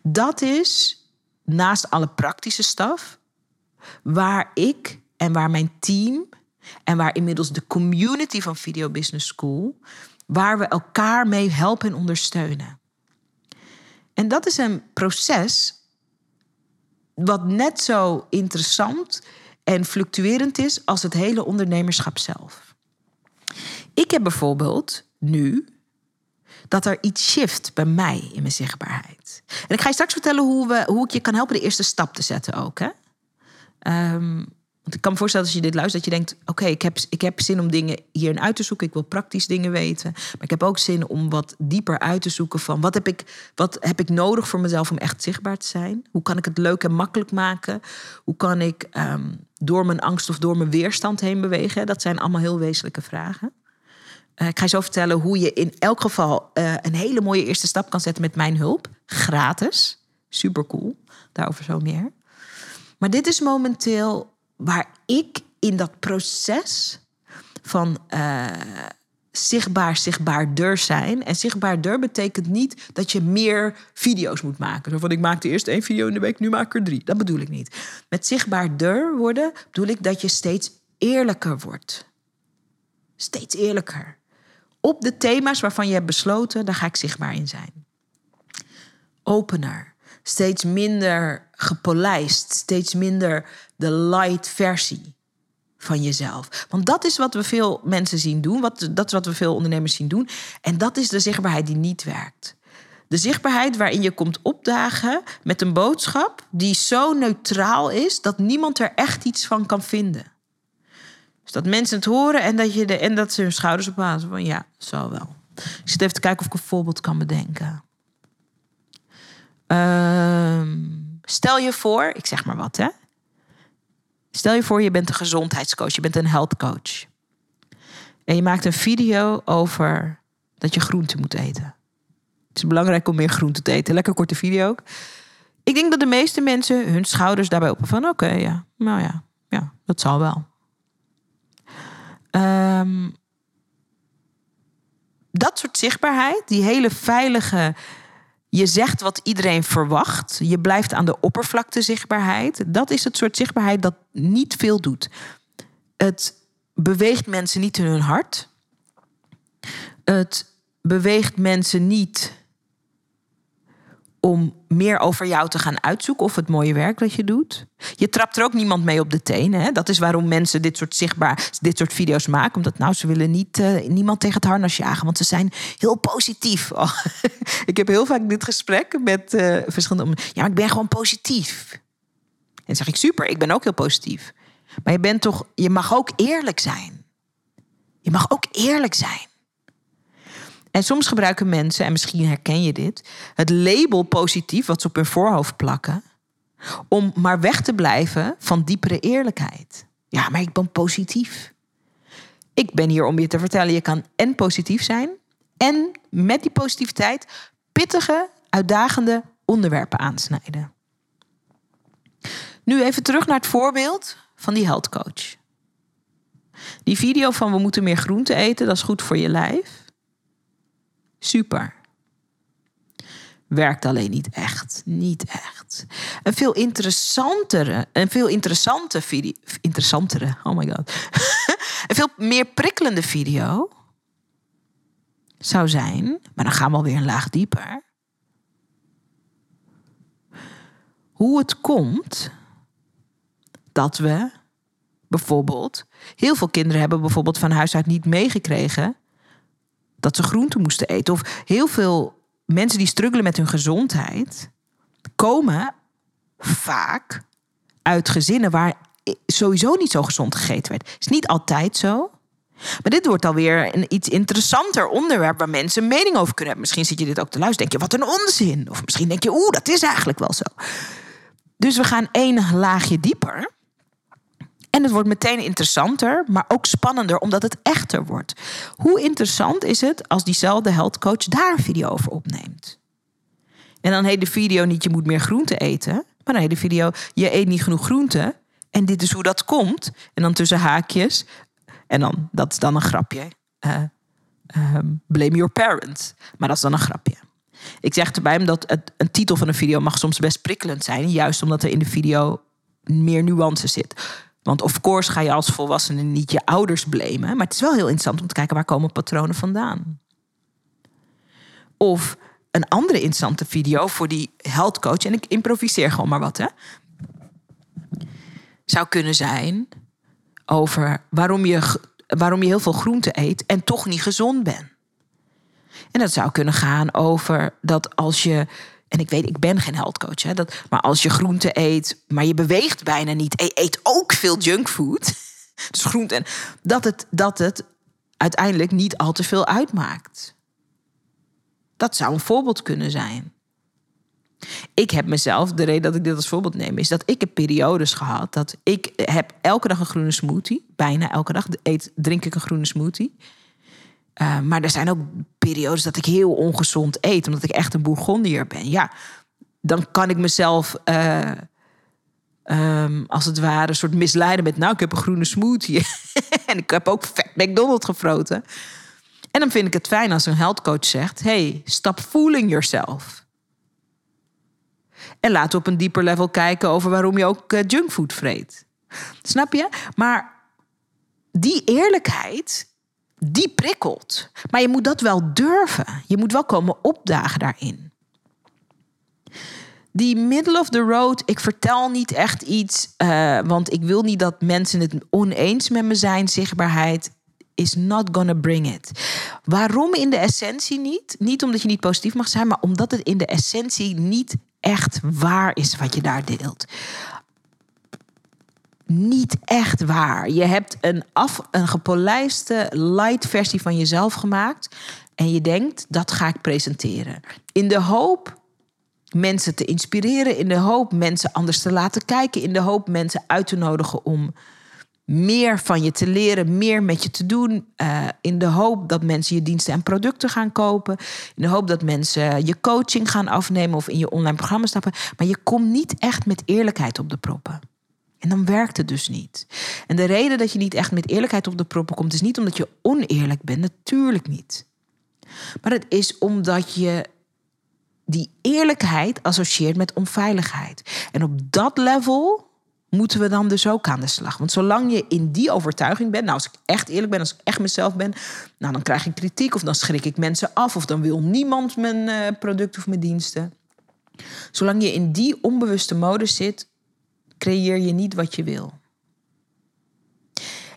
Dat is naast alle praktische staf waar ik en waar mijn team en waar inmiddels de community van Video Business School, waar we elkaar mee helpen en ondersteunen. En dat is een proces wat net zo interessant en fluctuerend is als het hele ondernemerschap zelf. Ik heb bijvoorbeeld nu dat er iets shift bij mij in mijn zichtbaarheid. En ik ga je straks vertellen hoe, we, hoe ik je kan helpen de eerste stap te zetten ook. Hè? Um, ik kan me voorstellen als je dit luistert, dat je denkt: oké, ik, heb, ik heb zin om dingen hierin uit te zoeken. Ik wil praktisch dingen weten. Maar ik heb ook zin om wat dieper uit te zoeken van wat heb ik, wat heb ik nodig voor mezelf om echt zichtbaar te zijn? Hoe kan ik het leuk en makkelijk maken? Hoe kan ik um, door mijn angst of door mijn weerstand heen bewegen? Dat zijn allemaal heel wezenlijke vragen. Uh, ik ga je zo vertellen hoe je in elk geval uh, een hele mooie eerste stap kan zetten met mijn hulp. Gratis. Super cool. Daarover zo meer. Maar dit is momenteel waar ik in dat proces van uh, zichtbaar, zichtbaarder zijn. En zichtbaarder betekent niet dat je meer video's moet maken. Zo van ik maakte eerst één video in de week, nu maak ik er drie. Dat bedoel ik niet. Met zichtbaarder worden bedoel ik dat je steeds eerlijker wordt. Steeds eerlijker. op de thema's waarvan je hebt besloten, daar ga ik zichtbaar in zijn. Opener. Steeds minder gepolijst. Steeds minder de light versie van jezelf. Want dat is wat we veel mensen zien doen. Wat, dat is wat we veel ondernemers zien doen. En dat is de zichtbaarheid die niet werkt. De zichtbaarheid waarin je komt opdagen met een boodschap die zo neutraal is dat niemand er echt iets van kan vinden. Dus dat mensen het horen en dat, je de, en dat ze hun schouders ophalen van ja, zo wel. Ik zit even te kijken of ik een voorbeeld kan bedenken. Ehm, stel je voor, ik zeg maar wat hè. Stel je voor, je bent een gezondheidscoach, je bent een health coach. En je maakt een video over dat je groente moet eten. Het is belangrijk om meer groente te eten. Lekker korte video ook. Ik denk dat de meeste mensen hun schouders daarbij op van oké, ja, nou ja, ja, dat zal wel. Um, dat soort zichtbaarheid, die hele veilige, je zegt wat iedereen verwacht, je blijft aan de oppervlakte zichtbaarheid, dat is het soort zichtbaarheid dat niet veel doet. Het beweegt mensen niet in hun hart. Het beweegt mensen niet om meer over jou te gaan uitzoeken of het mooie werk dat je doet. Je trapt er ook niemand mee op de tenen. Hè? Dat is waarom mensen dit soort zichtbaar, dit soort video's maken. Omdat nou, ze willen niet uh, niemand tegen het harnas jagen, want ze zijn heel positief. [laughs] Oh, ik heb heel vaak dit gesprek met uh, verschillende. Ja, maar ik ben gewoon positief. En dan zeg ik super, ik ben ook heel positief. Maar je bent toch, je mag ook eerlijk zijn. Je mag ook eerlijk zijn. En soms gebruiken mensen, en misschien herken je dit, het label positief wat ze op hun voorhoofd plakken, om maar weg te blijven van diepere eerlijkheid. Ja, maar ik ben positief. Ik ben hier om je te vertellen, je kan en positief zijn en met die positiviteit pittige, uitdagende onderwerpen aansnijden. Nu even terug naar het voorbeeld van die health coach. Die video van we moeten meer groente eten, dat is goed voor je lijf. Super. Werkt alleen niet echt. Niet echt. Een veel interessantere, een veel interessante video. Interessantere, oh my god. [laughs] een veel meer prikkelende video zou zijn, maar dan gaan we alweer een laag dieper. Hoe het komt dat we bijvoorbeeld, heel veel kinderen hebben bijvoorbeeld van huis uit niet meegekregen dat ze groenten moesten eten. Of heel veel mensen die struggelen met hun gezondheid, komen vaak uit gezinnen waar sowieso niet zo gezond gegeten werd. Is niet altijd zo. Maar dit wordt alweer een iets interessanter onderwerp waar mensen een mening over kunnen hebben. Misschien zit je dit ook te luisteren. Denk je, wat een onzin. Of misschien denk je, oeh, dat is eigenlijk wel zo. Dus we gaan één laagje dieper. En het wordt meteen interessanter, maar ook spannender, omdat het echter wordt. Hoe interessant is het als diezelfde healthcoach daar een video over opneemt? En dan heet de video niet je moet meer groente eten, maar dan heet de video je eet niet genoeg groente en dit is hoe dat komt. En dan tussen haakjes, en dan, dat is dan een grapje. Uh, blame your parents. Maar dat is dan een grapje. Ik zeg erbij omdat het, een titel van een video mag soms best prikkelend zijn. Juist omdat er in de video meer nuance zit. Want of course ga je als volwassene niet je ouders blamen. Maar het is wel heel interessant om te kijken waar komen patronen vandaan. Of een andere interessante video voor die health coach. En ik improviseer gewoon maar wat hè. Zou kunnen zijn over waarom je, waarom je heel veel groente eet en toch niet gezond bent. En dat zou kunnen gaan over dat als je en ik weet, ik ben geen healthcoach. Hè, dat, maar als je groente eet, maar je beweegt bijna niet. Eet ook veel junkfood. [laughs] Dus groente. En dat het, dat het uiteindelijk niet al te veel uitmaakt. Dat zou een voorbeeld kunnen zijn. Ik heb mezelf, de reden dat ik dit als voorbeeld neem, is dat ik heb periodes gehad dat ik heb elke dag een groene smoothie. Bijna elke dag eet, drink ik een groene smoothie. Uh, maar er zijn ook periodes dat ik heel ongezond eet, omdat ik echt een Bourgondier ben. Ja, dan kan ik mezelf uh, um, als het ware een soort misleiden met... nou, ik heb een groene smoothie [laughs] en ik heb ook vet McDonald's gefroten. En dan vind ik het fijn als een healthcoach zegt... hey, stop fooling yourself. En laat op een dieper level kijken over waarom je ook uh, junkfood vreet. Snap je? Maar die eerlijkheid die prikkelt. Maar je moet dat wel durven. Je moet wel komen opdagen daarin. Die middle of the road, ik vertel niet echt iets, uh, want ik wil niet dat mensen het oneens met me zijn. Zichtbaarheid is not gonna bring it. Waarom in de essentie niet? Niet omdat je niet positief mag zijn, maar omdat het in de essentie niet echt waar is wat je daar deelt niet echt waar. Je hebt een, af, een gepolijste light versie van jezelf gemaakt. En je denkt, dat ga ik presenteren. In de hoop mensen te inspireren. In de hoop mensen anders te laten kijken. In de hoop mensen uit te nodigen om meer van je te leren, meer met je te doen. Uh, in de hoop dat mensen je diensten en producten gaan kopen. In de hoop dat mensen je coaching gaan afnemen of in je online programma stappen. Maar je komt niet echt met eerlijkheid op de proppen. En dan werkt het dus niet. En de reden dat je niet echt met eerlijkheid op de proppen komt, is niet omdat je oneerlijk bent, natuurlijk niet. Maar het is omdat je die eerlijkheid associeert met onveiligheid. En op dat level moeten we dan dus ook aan de slag. Want zolang je in die overtuiging bent, nou als ik echt eerlijk ben, als ik echt mezelf ben, nou dan krijg ik kritiek of dan schrik ik mensen af of dan wil niemand mijn uh, producten of mijn diensten. Zolang je in die onbewuste modus zit, creëer je niet wat je wil.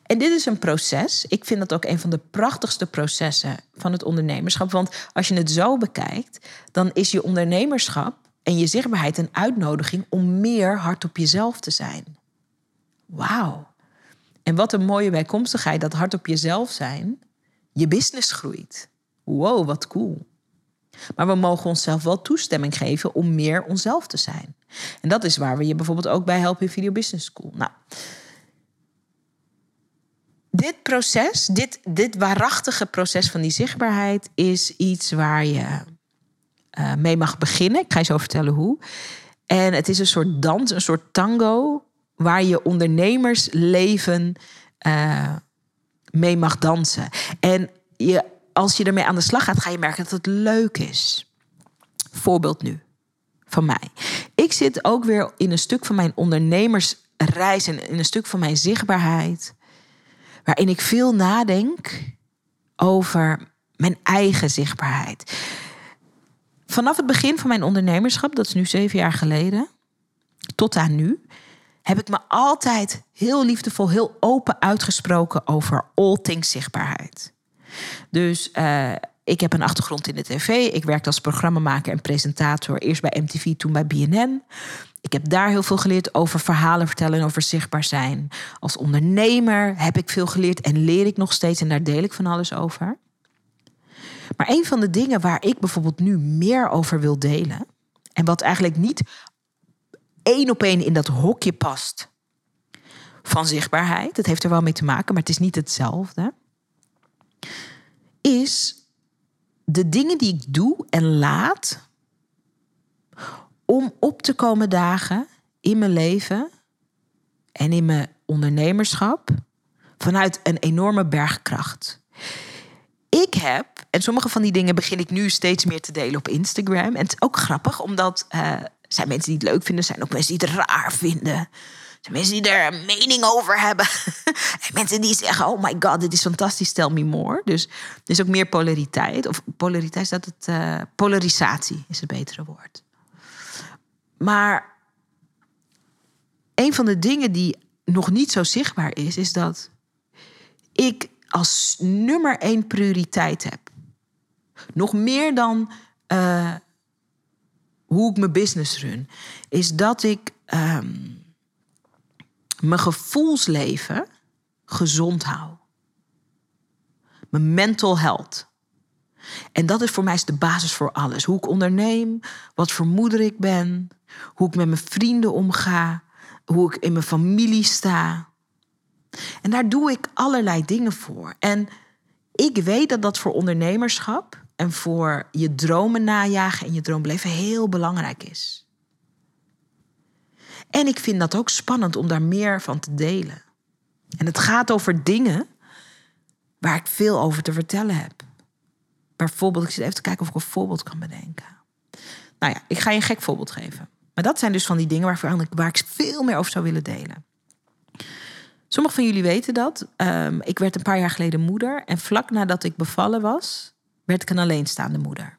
En dit is een proces. Ik vind dat ook een van de prachtigste processen van het ondernemerschap. Want als je het zo bekijkt, dan is je ondernemerschap en je zichtbaarheid een uitnodiging om meer hard op jezelf te zijn. Wauw. En wat een mooie bijkomstigheid dat hard op jezelf zijn je business groeit. Wow, wat cool. Maar we mogen onszelf wel toestemming geven om meer onszelf te zijn. En dat is waar we je bijvoorbeeld ook bij helpen in Video Business School. Nou, dit proces, dit, dit waarachtige proces van die zichtbaarheid, is iets waar je uh, mee mag beginnen. Ik ga je zo vertellen hoe. En het is een soort dans, een soort tango, waar je ondernemersleven uh, mee mag dansen. En je als je ermee aan de slag gaat, ga je merken dat het leuk is. Voorbeeld nu van mij. Ik zit ook weer in een stuk van mijn ondernemersreis en in een stuk van mijn zichtbaarheid, waarin ik veel nadenk over mijn eigen zichtbaarheid. Vanaf het begin van mijn ondernemerschap, dat is nu zeven jaar geleden, tot aan nu, heb ik me altijd heel liefdevol, heel open uitgesproken over all things zichtbaarheid. Dus uh, ik heb een achtergrond in de tv. Ik werkte als programmamaker en presentator. Eerst bij MTV, toen bij BNN. Ik heb daar heel veel geleerd over verhalen vertellen en over zichtbaar zijn. Als ondernemer heb ik veel geleerd en leer ik nog steeds. En daar deel ik van alles over. Maar een van de dingen waar ik bijvoorbeeld nu meer over wil delen. En wat eigenlijk niet één op één in dat hokje past van zichtbaarheid. Dat heeft er wel mee te maken, maar het is niet hetzelfde is de dingen die ik doe en laat om op te komen dagen in mijn leven en in mijn ondernemerschap vanuit een enorme bergkracht. Ik heb, en sommige van die dingen begin ik nu steeds meer te delen op Instagram. En het is ook grappig, omdat uh, zijn mensen die het leuk vinden, zijn ook mensen die het raar vinden mensen die er een mening over hebben. [laughs] en mensen die zeggen: Oh my god, dit is fantastisch, tell me more. Dus er is ook meer polariteit. Of polariteit is dat het. Uh, polarisatie is het betere woord. Maar een van de dingen die nog niet zo zichtbaar is, is dat ik als nummer één prioriteit heb. Nog meer dan uh, hoe ik mijn business run, is dat ik. Um, mijn gevoelsleven gezond hou. Mijn mental health. En dat is voor mij de basis voor alles. Hoe ik onderneem, wat voor moeder ik ben, hoe ik met mijn vrienden omga, hoe ik in mijn familie sta. En daar doe ik allerlei dingen voor. En ik weet dat dat voor ondernemerschap en voor je dromen najagen en je droombeleven heel belangrijk is. En ik vind dat ook spannend om daar meer van te delen. En het gaat over dingen waar ik veel over te vertellen heb. Bijvoorbeeld, ik zit even te kijken of ik een voorbeeld kan bedenken. Nou ja, ik ga je een gek voorbeeld geven. Maar dat zijn dus van die dingen waar, waar ik veel meer over zou willen delen. Sommigen van jullie weten dat. Ehm, ik werd een paar jaar geleden moeder. En vlak nadat ik bevallen was, werd ik een alleenstaande moeder.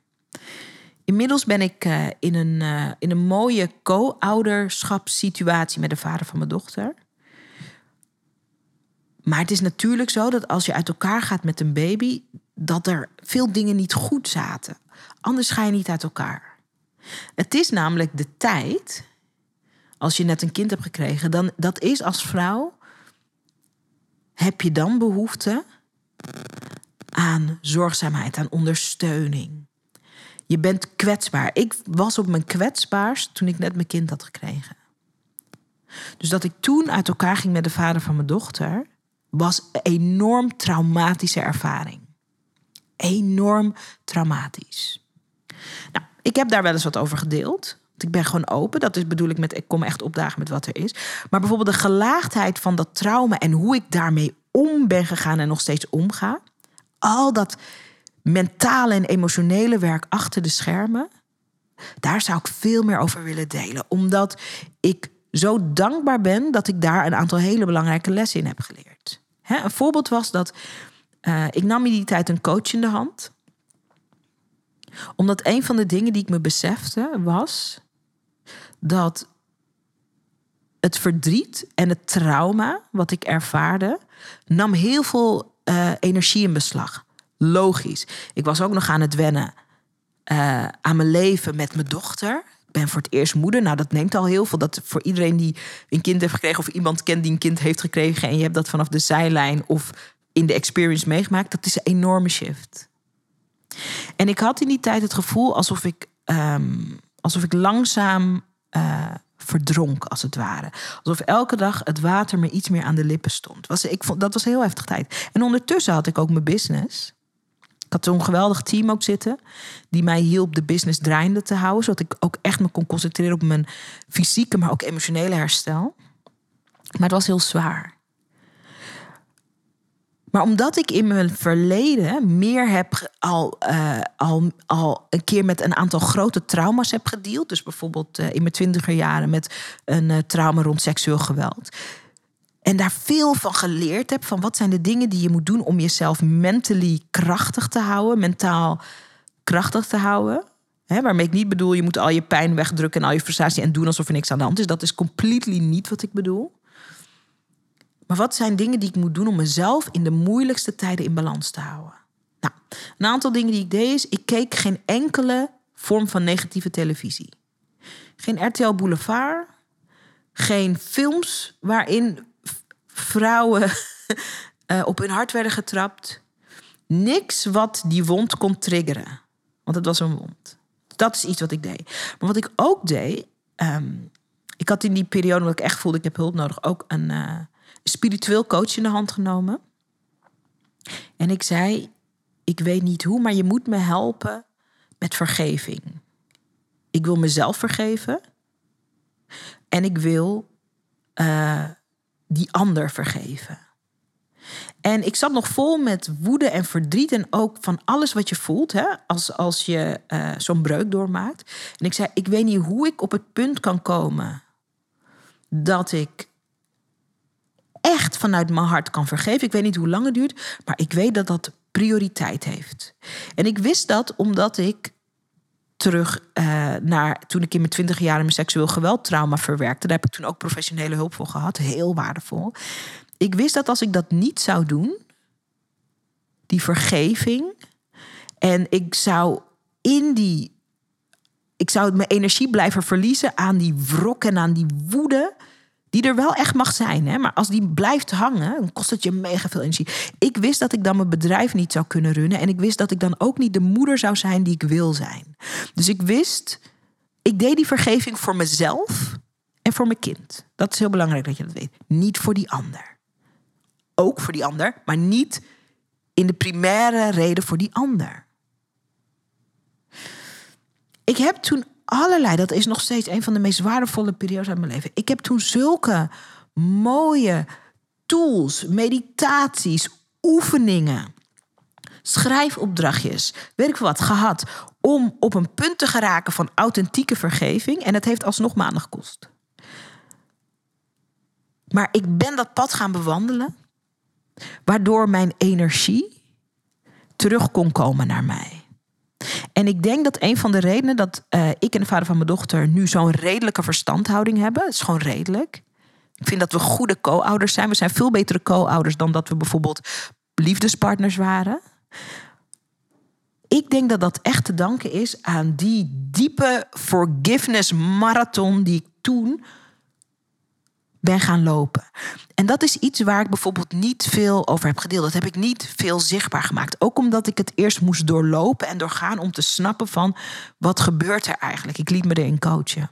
Inmiddels ben ik uh, in, een, uh, in een mooie co-ouderschapssituatie met de vader van mijn dochter. Maar het is natuurlijk zo dat als je uit elkaar gaat met een baby, dat er veel dingen niet goed zaten. Anders ga je niet uit elkaar. Het is namelijk de tijd, als je net een kind hebt gekregen, dan dat is als vrouw, heb je dan behoefte aan zorgzaamheid, aan ondersteuning. Je bent kwetsbaar. Ik was op mijn kwetsbaarst toen ik net mijn kind had gekregen. Dus dat ik toen uit elkaar ging met de vader van mijn dochter, was een enorm traumatische ervaring. Enorm traumatisch. Nou, ik heb daar wel eens wat over gedeeld. Ik ben gewoon open. Dat is bedoel ik met ik kom echt opdagen met wat er is. Maar bijvoorbeeld de gelaagdheid van dat trauma en hoe ik daarmee om ben gegaan en nog steeds omga. Al dat mentale en emotionele werk achter de schermen. Daar zou ik veel meer over willen delen. Omdat ik zo dankbaar ben dat ik daar een aantal hele belangrijke lessen in heb geleerd. een voorbeeld was dat uh, ik nam in die tijd een coach in de hand. Omdat een van de dingen die ik me besefte was dat het verdriet en het trauma wat ik ervaarde, nam heel veel uh, energie in beslag. Logisch. Ik was ook nog aan het wennen uh, aan mijn leven met mijn dochter. Ik ben voor het eerst moeder. Nou, dat neemt al heel veel. Dat voor iedereen die een kind heeft gekregen of iemand kent die een kind heeft gekregen en je hebt dat vanaf de zijlijn of in de experience meegemaakt, dat is een enorme shift. En ik had in die tijd het gevoel alsof ik, um, alsof ik langzaam uh, verdronk, als het ware. Alsof elke dag het water me iets meer aan de lippen stond. Was, ik vond, dat was een heel heftig tijd. En ondertussen had ik ook mijn business. Ik had zo'n geweldig team ook zitten. Die mij hielp de business draaiende te houden. Zodat ik ook echt me kon concentreren op mijn fysieke, maar ook emotionele herstel. Maar het was heel zwaar. Maar omdat ik in mijn verleden meer heb al, uh, al, al een keer met een aantal grote trauma's heb gedeeld. Dus bijvoorbeeld uh, in mijn twintiger jaren met een uh, trauma rond seksueel geweld. En daar veel van geleerd heb. Van wat zijn de dingen die je moet doen om jezelf mentally krachtig te houden. Mentaal krachtig te houden. Hè, waarmee ik niet bedoel, je moet al je pijn wegdrukken en al je frustratie en doen alsof er niks aan de hand is. Dat is completely niet wat ik bedoel. Maar wat zijn dingen die ik moet doen om mezelf in de moeilijkste tijden in balans te houden? Nou, een aantal dingen die ik deed is, ik keek geen enkele vorm van negatieve televisie. Geen RTL Boulevard, geen films waarin vrouwen [laughs] eh, op hun hart werden getrapt. Niks wat die wond kon triggeren. Want het was een wond. Dat is iets wat ik deed. Maar wat ik ook deed. Um, ik had in die periode, omdat ik echt voelde, ik heb hulp nodig, ook een, uh, spiritueel coach in de hand genomen. En ik zei: Ik weet niet hoe, maar je moet me helpen met vergeving. Ik wil mezelf vergeven. En ik wil uh, die ander vergeven. En ik zat nog vol met woede en verdriet en ook van alles wat je voelt hè, als, als je uh, zo'n breuk doormaakt. En ik zei, ik weet niet hoe ik op het punt kan komen dat ik echt vanuit mijn hart kan vergeven. Ik weet niet hoe lang het duurt, maar ik weet dat dat prioriteit heeft. En ik wist dat omdat ik terug uh, naar toen ik in mijn twintig jaar mijn seksueel geweldtrauma verwerkte. Daar heb ik toen ook professionele hulp voor gehad. Heel waardevol. Ik wist dat als ik dat niet zou doen, die vergeving, en ik zou in die. Ik zou mijn energie blijven verliezen aan die wrok en aan die woede die er wel echt mag zijn. Hè? Maar als die blijft hangen, dan kost het je mega veel energie. Ik wist dat ik dan mijn bedrijf niet zou kunnen runnen. En ik wist dat ik dan ook niet de moeder zou zijn die ik wil zijn. Dus ik wist, ik deed die vergeving voor mezelf en voor mijn kind. Dat is heel belangrijk dat je dat weet. Niet voor die ander. Ook voor die ander, maar niet in de primaire reden voor die ander. Ik heb toen allerlei. Dat is nog steeds een van de meest waardevolle periodes uit mijn leven. Ik heb toen zulke mooie tools, meditaties, oefeningen, schrijfopdrachtjes, weet ik wat, gehad. Om op een punt te geraken van authentieke vergeving. En het heeft alsnog maanden gekost. Maar ik ben dat pad gaan bewandelen, waardoor mijn energie terug kon komen naar mij. En ik denk dat een van de redenen dat uh, ik en de vader van mijn dochter nu zo'n redelijke verstandhouding hebben, is gewoon redelijk. Ik vind dat we goede co-ouders zijn. We zijn veel betere co-ouders dan dat we bijvoorbeeld liefdespartners waren. Ik denk dat dat echt te danken is aan die diepe forgiveness marathon die ik toen ben gaan lopen. En dat is iets waar ik bijvoorbeeld niet veel over heb gedeeld. Dat heb ik niet veel zichtbaar gemaakt. Ook omdat ik het eerst moest doorlopen en doorgaan om te snappen van wat gebeurt er eigenlijk. Ik liet me erin coachen.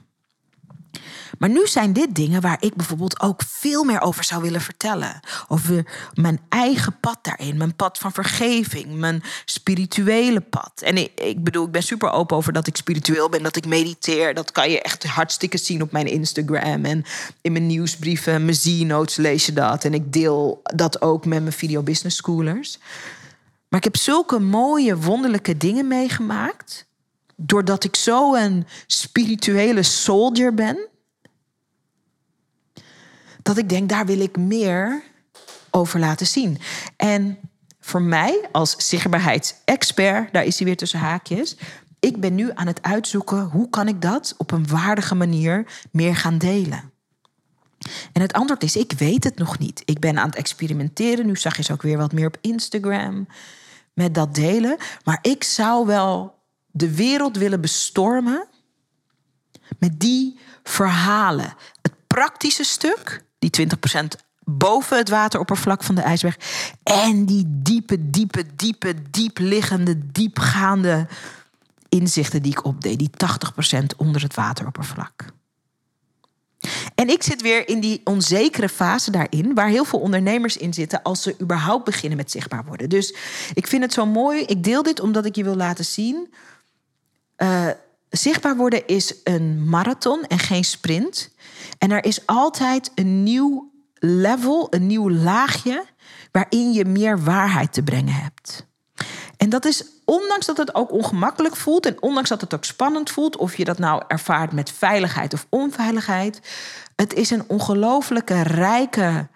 Maar nu zijn dit dingen waar ik bijvoorbeeld ook veel meer over zou willen vertellen. Over mijn eigen pad daarin, mijn pad van vergeving, mijn spirituele pad. En ik, bedoel, ik ben super open over dat ik spiritueel ben, dat ik mediteer. Dat kan je echt hartstikke zien op mijn Instagram en in mijn nieuwsbrieven, mijn Z-notes lees je dat. En ik deel dat ook met mijn video business schoolers. Maar ik heb zulke mooie, wonderlijke dingen meegemaakt. Doordat ik zo een spirituele soldier ben dat ik denk, daar wil ik meer over laten zien. En voor mij als zichtbaarheidsexpert, daar is hij weer tussen haakjes. Ik ben nu aan het uitzoeken hoe kan ik dat op een waardige manier meer gaan delen. En het antwoord is, ik weet het nog niet. Ik ben aan het experimenteren. Nu zag je ze ook weer wat meer op Instagram met dat delen. Maar ik zou wel de wereld willen bestormen met die verhalen. Het praktische stuk die 20% boven het wateroppervlak van de ijsberg. En die diepe, diepe, diepe, diep liggende, diepgaande inzichten die ik opdeed. Die 80% onder het wateroppervlak. En ik zit weer in die onzekere fase daarin, waar heel veel ondernemers in zitten als ze überhaupt beginnen met zichtbaar worden. Dus ik vind het zo mooi. Ik deel dit omdat ik je wil laten zien. Uh, zichtbaar worden is een marathon en geen sprint. En er is altijd een nieuw level, een nieuw laagje waarin je meer waarheid te brengen hebt. En dat is ondanks dat het ook ongemakkelijk voelt en ondanks dat het ook spannend voelt, of je dat nou ervaart met veiligheid of onveiligheid, het is een ongelooflijke rijke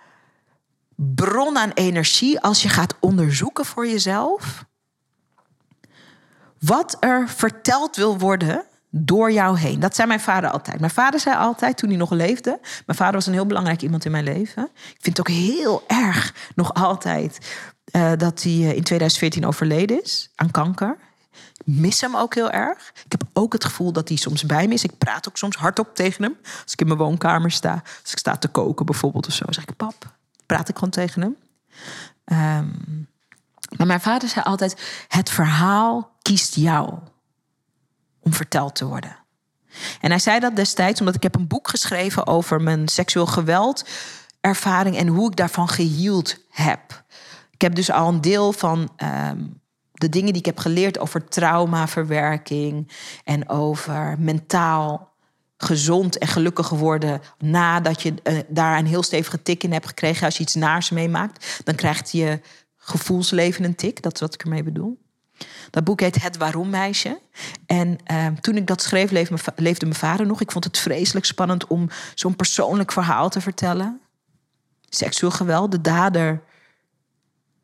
bron aan energie als je gaat onderzoeken voor jezelf wat er verteld wil worden door jou heen. Dat zei mijn vader altijd. Mijn vader zei altijd, toen hij nog leefde... mijn vader was een heel belangrijk iemand in mijn leven. Ik vind het ook heel erg, nog altijd... Uh, dat hij eh, in 2014 overleden is aan kanker. Mis hem ook heel erg. Ik heb ook het gevoel dat hij soms bij me is. Ik praat ook soms hardop tegen hem. Als ik in mijn woonkamer sta. Als ik sta te koken bijvoorbeeld of zo. zeg ik, pap, praat ik gewoon tegen hem. Um, maar mijn vader zei altijd: het verhaal kiest jou om verteld te worden. En hij zei dat destijds omdat ik heb een boek geschreven over mijn seksueel geweld ervaring en hoe ik daarvan geheeld heb. Ik heb dus al een deel van ehm, de dingen die ik heb geleerd over traumaverwerking en over mentaal gezond en gelukkig worden nadat je uh, daar een heel stevige tik in hebt gekregen als je iets naars meemaakt, dan krijgt je gevoelsleven een tik. Dat is wat ik ermee bedoel. Dat boek heet Het Waarom Meisje. En uh, toen ik dat schreef, leefde, leefde mijn vader nog. Ik vond het vreselijk spannend om zo'n persoonlijk verhaal te vertellen. Seksueel geweld. De dader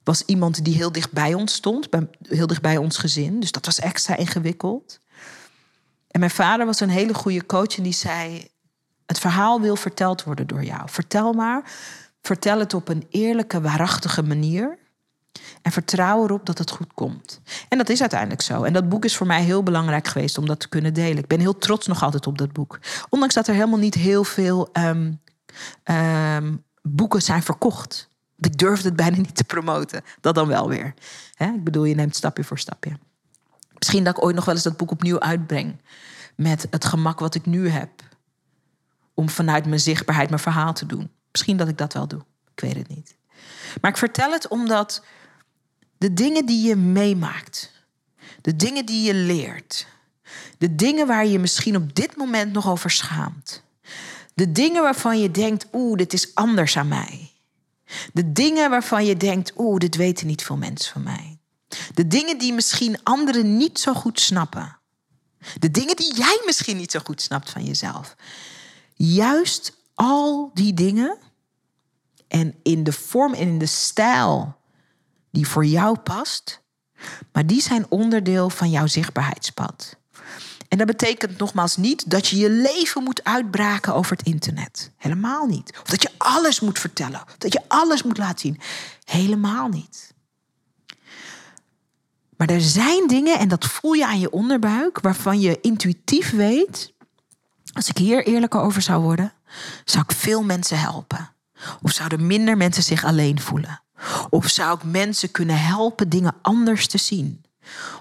was iemand die heel dicht bij ons stond. Heel dicht bij ons gezin. Dus dat was extra ingewikkeld. En mijn vader was een hele goede coach en die zei... Het verhaal wil verteld worden door jou. Vertel maar. Vertel het op een eerlijke, waarachtige manier. En vertrouw erop dat het goed komt. En dat is uiteindelijk zo. En dat boek is voor mij heel belangrijk geweest om dat te kunnen delen. Ik ben heel trots nog altijd op dat boek. Ondanks dat er helemaal niet heel veel um, um, boeken zijn verkocht. Ik durfde het bijna niet te promoten. Dat dan wel weer. ik bedoel, je neemt stapje voor stapje. Misschien dat ik ooit nog wel eens dat boek opnieuw uitbreng. Met het gemak wat ik nu heb. Om vanuit mijn zichtbaarheid mijn verhaal te doen. Misschien dat ik dat wel doe. Ik weet het niet. Maar ik vertel het omdat de dingen die je meemaakt, de dingen die je leert, de dingen waar je misschien op dit moment nog over schaamt, de dingen waarvan je denkt, oeh, dit is anders aan mij. De dingen waarvan je denkt, oeh, dit weten niet veel mensen van mij. De dingen die misschien anderen niet zo goed snappen. De dingen die jij misschien niet zo goed snapt van jezelf. Juist al die dingen en in de vorm en in de stijl die voor jou past. Maar die zijn onderdeel van jouw zichtbaarheidspad. En dat betekent nogmaals niet dat je je leven moet uitbraken over het internet. Helemaal niet. Of dat je alles moet vertellen. Dat je alles moet laten zien. Helemaal niet. Maar er zijn dingen, en dat voel je aan je onderbuik, waarvan je intuïtief weet. Als ik hier eerlijker over zou worden, zou ik veel mensen helpen. Of zouden minder mensen zich alleen voelen. Of zou ik mensen kunnen helpen dingen anders te zien.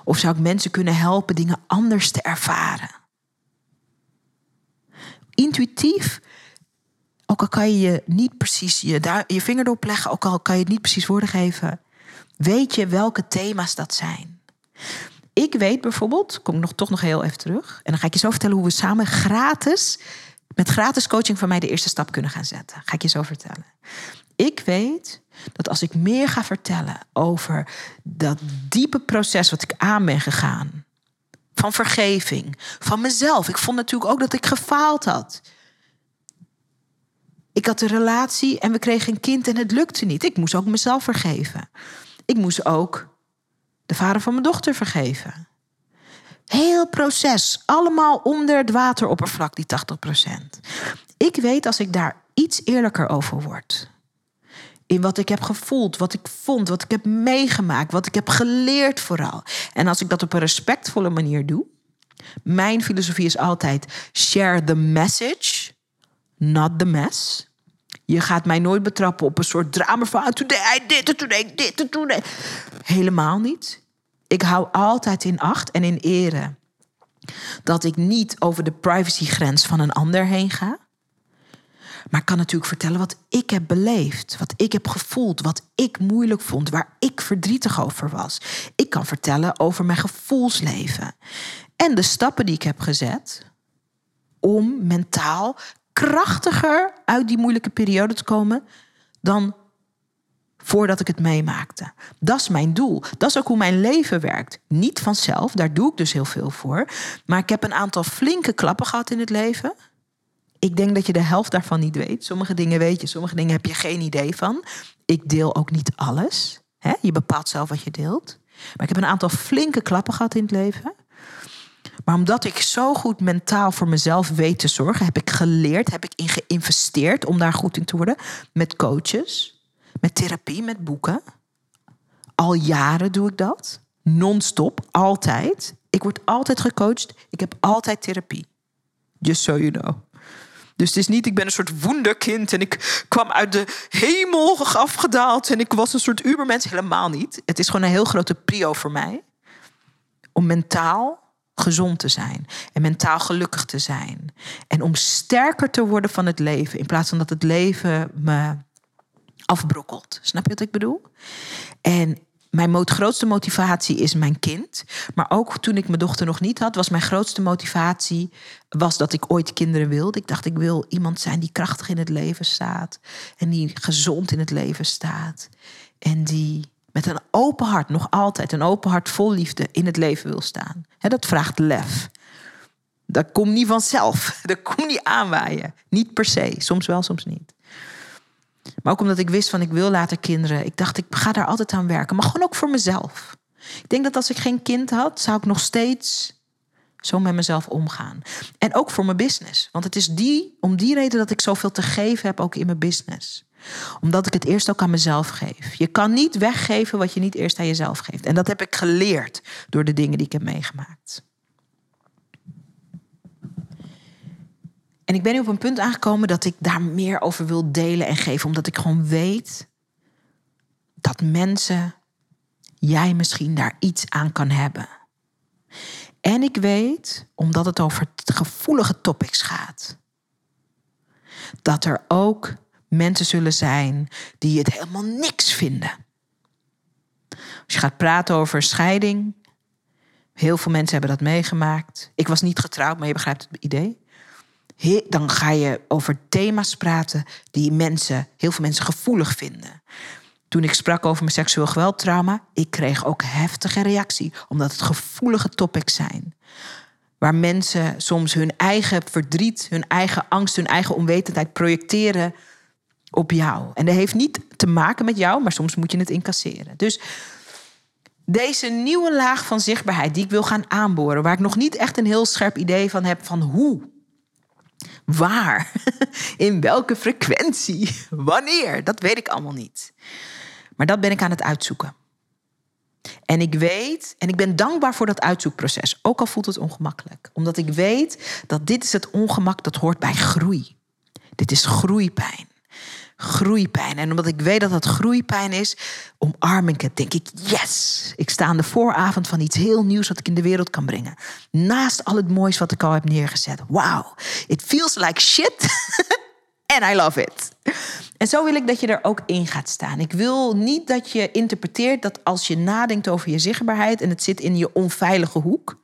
Of zou ik mensen kunnen helpen dingen anders te ervaren? Intuïtief, ook al kan je je niet precies je, je vinger erop leggen, ook al kan je het niet precies woorden geven, weet je welke thema's dat zijn. Ik weet bijvoorbeeld, kom ik nog, toch nog heel even terug, en dan ga ik je zo vertellen hoe we samen gratis, met gratis coaching van mij de eerste stap kunnen gaan zetten. Ga ik je zo vertellen. Ik weet dat als ik meer ga vertellen over dat diepe proces wat ik aan ben gegaan, van vergeving, van mezelf. Ik vond natuurlijk ook dat ik gefaald had. Ik had een relatie en we kregen een kind en het lukte niet. Ik moest ook mezelf vergeven. Ik moest ook de vader van mijn dochter vergeven. Heel proces, allemaal onder het wateroppervlak, die 80%. Ik weet als ik daar iets eerlijker over word, in wat ik heb gevoeld, wat ik vond, wat ik heb meegemaakt, wat ik heb geleerd vooral. En als ik dat op een respectvolle manier doe, mijn filosofie is altijd share the message, not the mess. Je gaat mij nooit betrappen op een soort drama van today I did dit, today. Helemaal niet. Ik hou altijd in acht en in ere dat ik niet over de privacygrens van een ander heen ga. Maar ik kan natuurlijk vertellen wat ik heb beleefd, wat ik heb gevoeld, wat ik moeilijk vond, waar ik verdrietig over was. Ik kan vertellen over mijn gevoelsleven en de stappen die ik heb gezet om mentaal krachtiger uit die moeilijke periode te komen dan voordat ik het meemaakte. Dat is mijn doel. Dat is ook hoe mijn leven werkt. Niet vanzelf, daar doe ik dus heel veel voor. Maar ik heb een aantal flinke klappen gehad in het leven. Ik denk dat je de helft daarvan niet weet. Sommige dingen weet je, sommige dingen heb je geen idee van. Ik deel ook niet alles. Je bepaalt zelf wat je deelt. Maar ik heb een aantal flinke klappen gehad in het leven. Maar omdat ik zo goed mentaal voor mezelf weet te zorgen, heb ik geleerd, heb ik in geïnvesteerd om daar goed in te worden. Met coaches, met therapie, met boeken. Al jaren doe ik dat. Non-stop, altijd. Ik word altijd gecoacht. Ik heb altijd therapie. Just so you know. Dus het is niet, ik ben een soort wonderkind en ik kwam uit de hemel afgedaald en ik was een soort ubermens. Helemaal niet. Het is gewoon een heel grote prio voor mij. Om mentaal gezond te zijn en mentaal gelukkig te zijn. En om sterker te worden van het leven in plaats van dat het leven me afbrokkelt. Snap je wat ik bedoel? En mijn grootste motivatie is mijn kind. Maar ook toen ik mijn dochter nog niet had, was mijn grootste motivatie was dat ik ooit kinderen wilde. Ik dacht, ik wil iemand zijn die krachtig in het leven staat. En die gezond in het leven staat. En die met een open hart, nog altijd een open hart vol liefde in het leven wil staan. dat vraagt lef. Dat komt niet vanzelf. [laughs] Dat komt niet aanwaaien. Niet per se. Soms wel, soms niet. Maar ook omdat ik wist van ik wil later kinderen. Ik dacht, ik ga daar altijd aan werken. Maar gewoon ook voor mezelf. Ik denk dat als ik geen kind had, zou ik nog steeds zo met mezelf omgaan. En ook voor mijn business. Want het is die, om die reden dat ik zoveel te geven heb, ook in mijn business. Omdat ik het eerst ook aan mezelf geef. Je kan niet weggeven wat je niet eerst aan jezelf geeft. En dat heb ik geleerd door de dingen die ik heb meegemaakt. En ik ben nu op een punt aangekomen dat ik daar meer over wil delen en geven. Omdat ik gewoon weet dat mensen, jij misschien daar iets aan kan hebben. En ik weet, omdat het over gevoelige topics gaat, dat er ook mensen zullen zijn die het helemaal niks vinden. Als je gaat praten over scheiding, heel veel mensen hebben dat meegemaakt. Ik was niet getrouwd, maar je begrijpt het idee dan ga je over thema's praten die mensen, heel veel mensen gevoelig vinden. Toen ik sprak over mijn seksueel geweldtrauma, ik kreeg ook heftige reactie, omdat het gevoelige topics zijn. Waar mensen soms hun eigen verdriet, hun eigen angst, hun eigen onwetendheid projecteren op jou. En dat heeft niet te maken met jou, maar soms moet je het incasseren. Dus deze nieuwe laag van zichtbaarheid die ik wil gaan aanboren, waar ik nog niet echt een heel scherp idee van heb van hoe, waar, [laughs] in welke frequentie, [laughs] wanneer, dat weet ik allemaal niet. Maar dat ben ik aan het uitzoeken. En ik weet, en ik ben dankbaar voor dat uitzoekproces, ook al voelt het ongemakkelijk, omdat ik weet dat dit is het ongemak dat hoort bij groei. Dit is groeipijn groeipijn. En omdat ik weet dat dat groeipijn is, omarm ik het. Denk ik, yes, ik sta aan de vooravond van iets heel nieuws wat ik in de wereld kan brengen. Naast al het moois wat ik al heb neergezet. Wow, it feels like shit. [laughs] And I love it. En zo wil ik dat je er ook in gaat staan. Ik wil niet dat je interpreteert dat als je nadenkt over je zichtbaarheid en het zit in je onveilige hoek,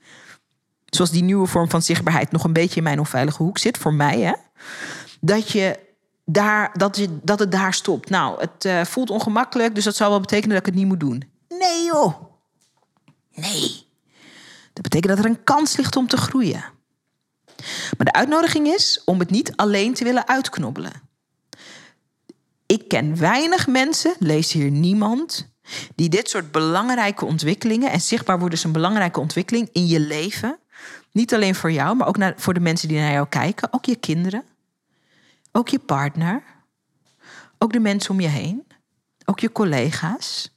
zoals die nieuwe vorm van zichtbaarheid nog een beetje in mijn onveilige hoek zit, voor mij, hè, dat je daar, dat, dat het daar stopt. Nou, het uh, voelt ongemakkelijk, dus dat zou wel betekenen dat ik het niet moet doen. Nee joh. Nee. Dat betekent dat er een kans ligt om te groeien. Maar de uitnodiging is om het niet alleen te willen uitknobbelen. Ik ken weinig mensen, lees hier niemand, die dit soort belangrijke ontwikkelingen, en zichtbaar worden is een belangrijke ontwikkeling in je leven, niet alleen voor jou, maar ook naar, voor de mensen die naar jou kijken, ook je kinderen, ook je partner, ook de mensen om je heen, ook je collega's.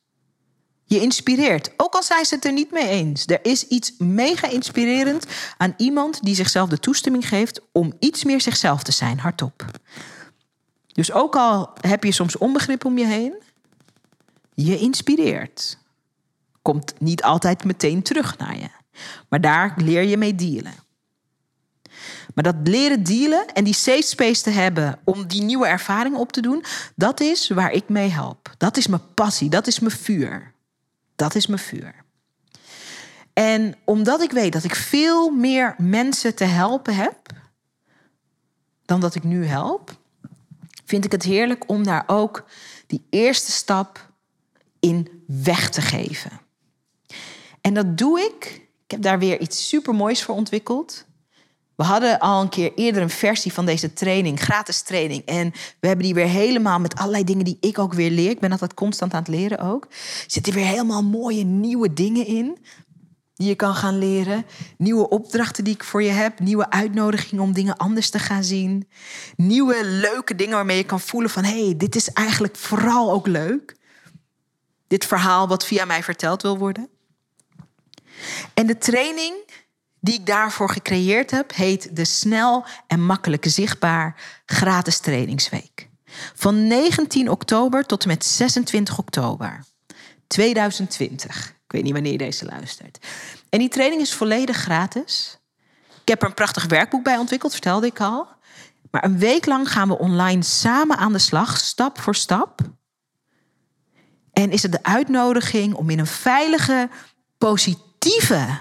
Je inspireert, ook al zijn ze het er niet mee eens. Er is iets mega inspirerend aan iemand die zichzelf de toestemming geeft om iets meer zichzelf te zijn, hardop. Dus ook al heb je soms onbegrip om je heen, je inspireert. Komt niet altijd meteen terug naar je. Maar daar leer je mee dealen. Maar dat leren dealen en die safe space te hebben om die nieuwe ervaring op te doen, dat is waar ik mee help. Dat is mijn passie, dat is mijn vuur. Dat is mijn vuur. En omdat ik weet dat ik veel meer mensen te helpen heb dan dat ik nu help, vind ik het heerlijk om daar ook die eerste stap in weg te geven. En dat doe ik. Ik heb daar weer iets super moois voor ontwikkeld. We hadden al een keer eerder een versie van deze training, gratis training. En we hebben die weer helemaal met allerlei dingen die ik ook weer leer. Ik ben altijd constant aan het leren ook. Er zitten weer helemaal mooie nieuwe dingen in. Die je kan gaan leren. Nieuwe opdrachten die ik voor je heb. Nieuwe uitnodigingen om dingen anders te gaan zien. Nieuwe leuke dingen waarmee je kan voelen van... hé, hey, dit is eigenlijk vooral ook leuk. Dit verhaal wat via mij verteld wil worden. En de training die ik daarvoor gecreëerd heb, heet de Snel en Makkelijk Zichtbaar Gratis Trainingsweek. Van 19 oktober tot en met 26 oktober 2020. Ik weet niet wanneer je deze luistert. En die training is volledig gratis. Ik heb er een prachtig werkboek bij ontwikkeld, vertelde ik al. Maar een week lang gaan we online samen aan de slag, stap voor stap. En is het de uitnodiging om in een veilige, positieve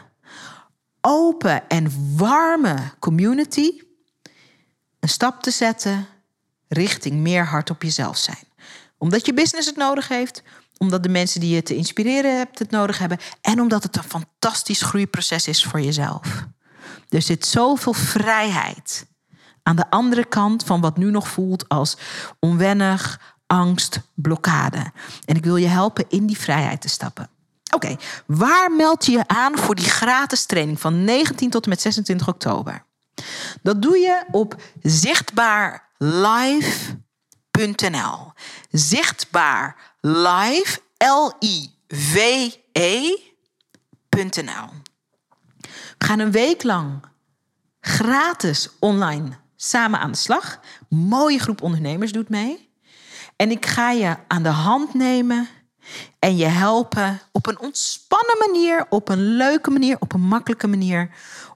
open en warme community een stap te zetten richting meer hard op jezelf zijn. Omdat je business het nodig heeft, omdat de mensen die je te inspireren hebt het nodig hebben en omdat het een fantastisch groeiproces is voor jezelf. Er zit zoveel vrijheid aan de andere kant van wat nu nog voelt als onwennig, angst, blokkade. En ik wil je helpen in die vrijheid te stappen. Oké, waar meld je je aan voor die gratis training van 19 tot en met 26 oktober? Dat doe je op zichtbaarlive.nl. Zichtbaar live, L-I-V-E.nl. We gaan een week lang gratis online samen aan de slag. Mooie groep ondernemers doet mee. En ik ga je aan de hand nemen en je helpen op een ontspannen manier, op een leuke manier, op een makkelijke manier.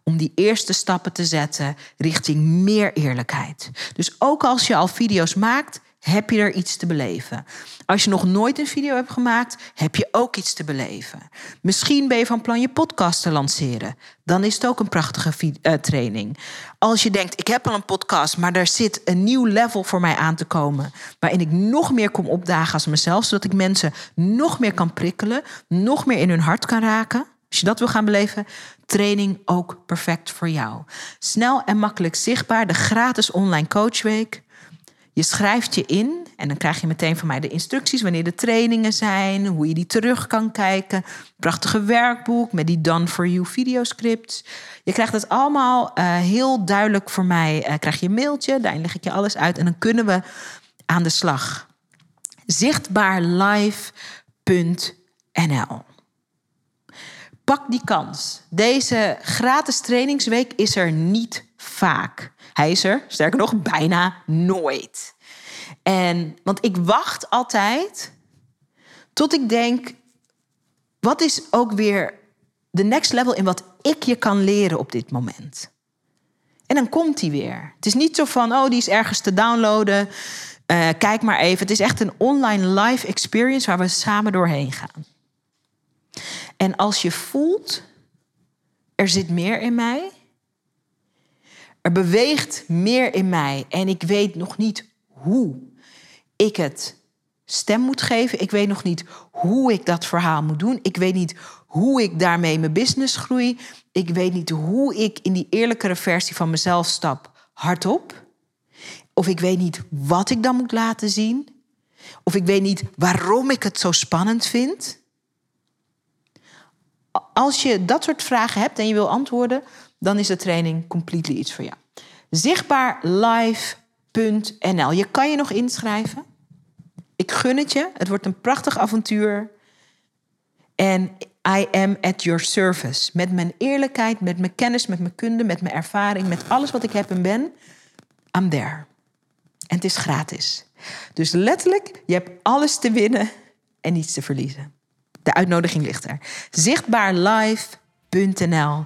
Om die eerste stappen te zetten richting meer eerlijkheid. Dus ook als je al video's maakt, heb je er iets te beleven. Als je nog nooit een video hebt gemaakt, heb je ook iets te beleven. Misschien ben je van plan je podcast te lanceren. Dan is het ook een prachtige uh, training. Als je denkt, ik heb al een podcast, maar er zit een nieuw level voor mij aan te komen. Waarin ik nog meer kom opdagen als mezelf, zodat ik mensen nog meer kan prikkelen, nog meer in hun hart kan raken. Als je dat wil gaan beleven, training ook perfect voor jou. Snel en makkelijk zichtbaar, de gratis online coachweek. Je schrijft je in en dan krijg je meteen van mij de instructies wanneer de trainingen zijn, hoe je die terug kan kijken. Prachtige werkboek met die Done for You videoscripts. Je krijgt het allemaal uh, heel duidelijk voor mij. Uh, krijg je een mailtje, daarin leg ik je alles uit en dan kunnen we aan de slag. Zichtbaarlive.nl Pak die kans. Deze gratis trainingsweek is er niet vaak. Hij is er, sterker nog, bijna nooit. En, want ik wacht altijd tot ik denk: wat is ook weer de next level in wat ik je kan leren op dit moment? En dan komt hij weer. Het is niet zo van: oh, die is ergens te downloaden. Uh, kijk maar even. Het is echt een online live experience waar we samen doorheen gaan. En als je voelt, er zit meer in mij, er beweegt meer in mij en ik weet nog niet hoe ik het stem moet geven. Ik weet nog niet hoe ik dat verhaal moet doen. Ik weet niet hoe ik daarmee mijn business groei. Ik weet niet hoe ik in die eerlijkere versie van mezelf stap hardop. Of ik weet niet wat ik dan moet laten zien. Of ik weet niet waarom ik het zo spannend vind. Als je dat soort vragen hebt en je wil antwoorden, dan is de training completely iets voor jou. Zichtbaarlive.nl. Je kan je nog inschrijven. Ik gun het je. Het wordt een prachtig avontuur. En I am at your service. Met mijn eerlijkheid, met mijn kennis, met mijn kunde, met mijn ervaring, met alles wat ik heb en ben. I'm there. En het is gratis. Dus letterlijk, je hebt alles te winnen en niets te verliezen. De uitnodiging ligt er. Zichtbaarlive.nl.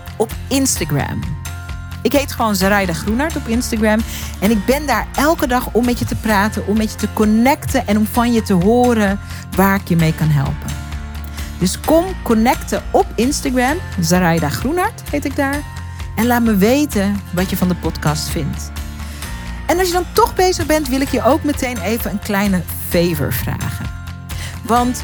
op Instagram. Ik heet gewoon Zaraida Groenart op Instagram. En ik ben daar elke dag om met je te praten, om met je te connecten en om van je te horen waar ik je mee kan helpen. Dus kom connecten op Instagram. Zaraida Groenart heet ik daar. En laat me weten wat je van de podcast vindt. En als je dan toch bezig bent, wil ik je ook meteen even een kleine favor vragen. Want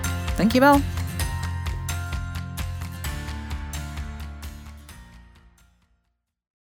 Dankjewel.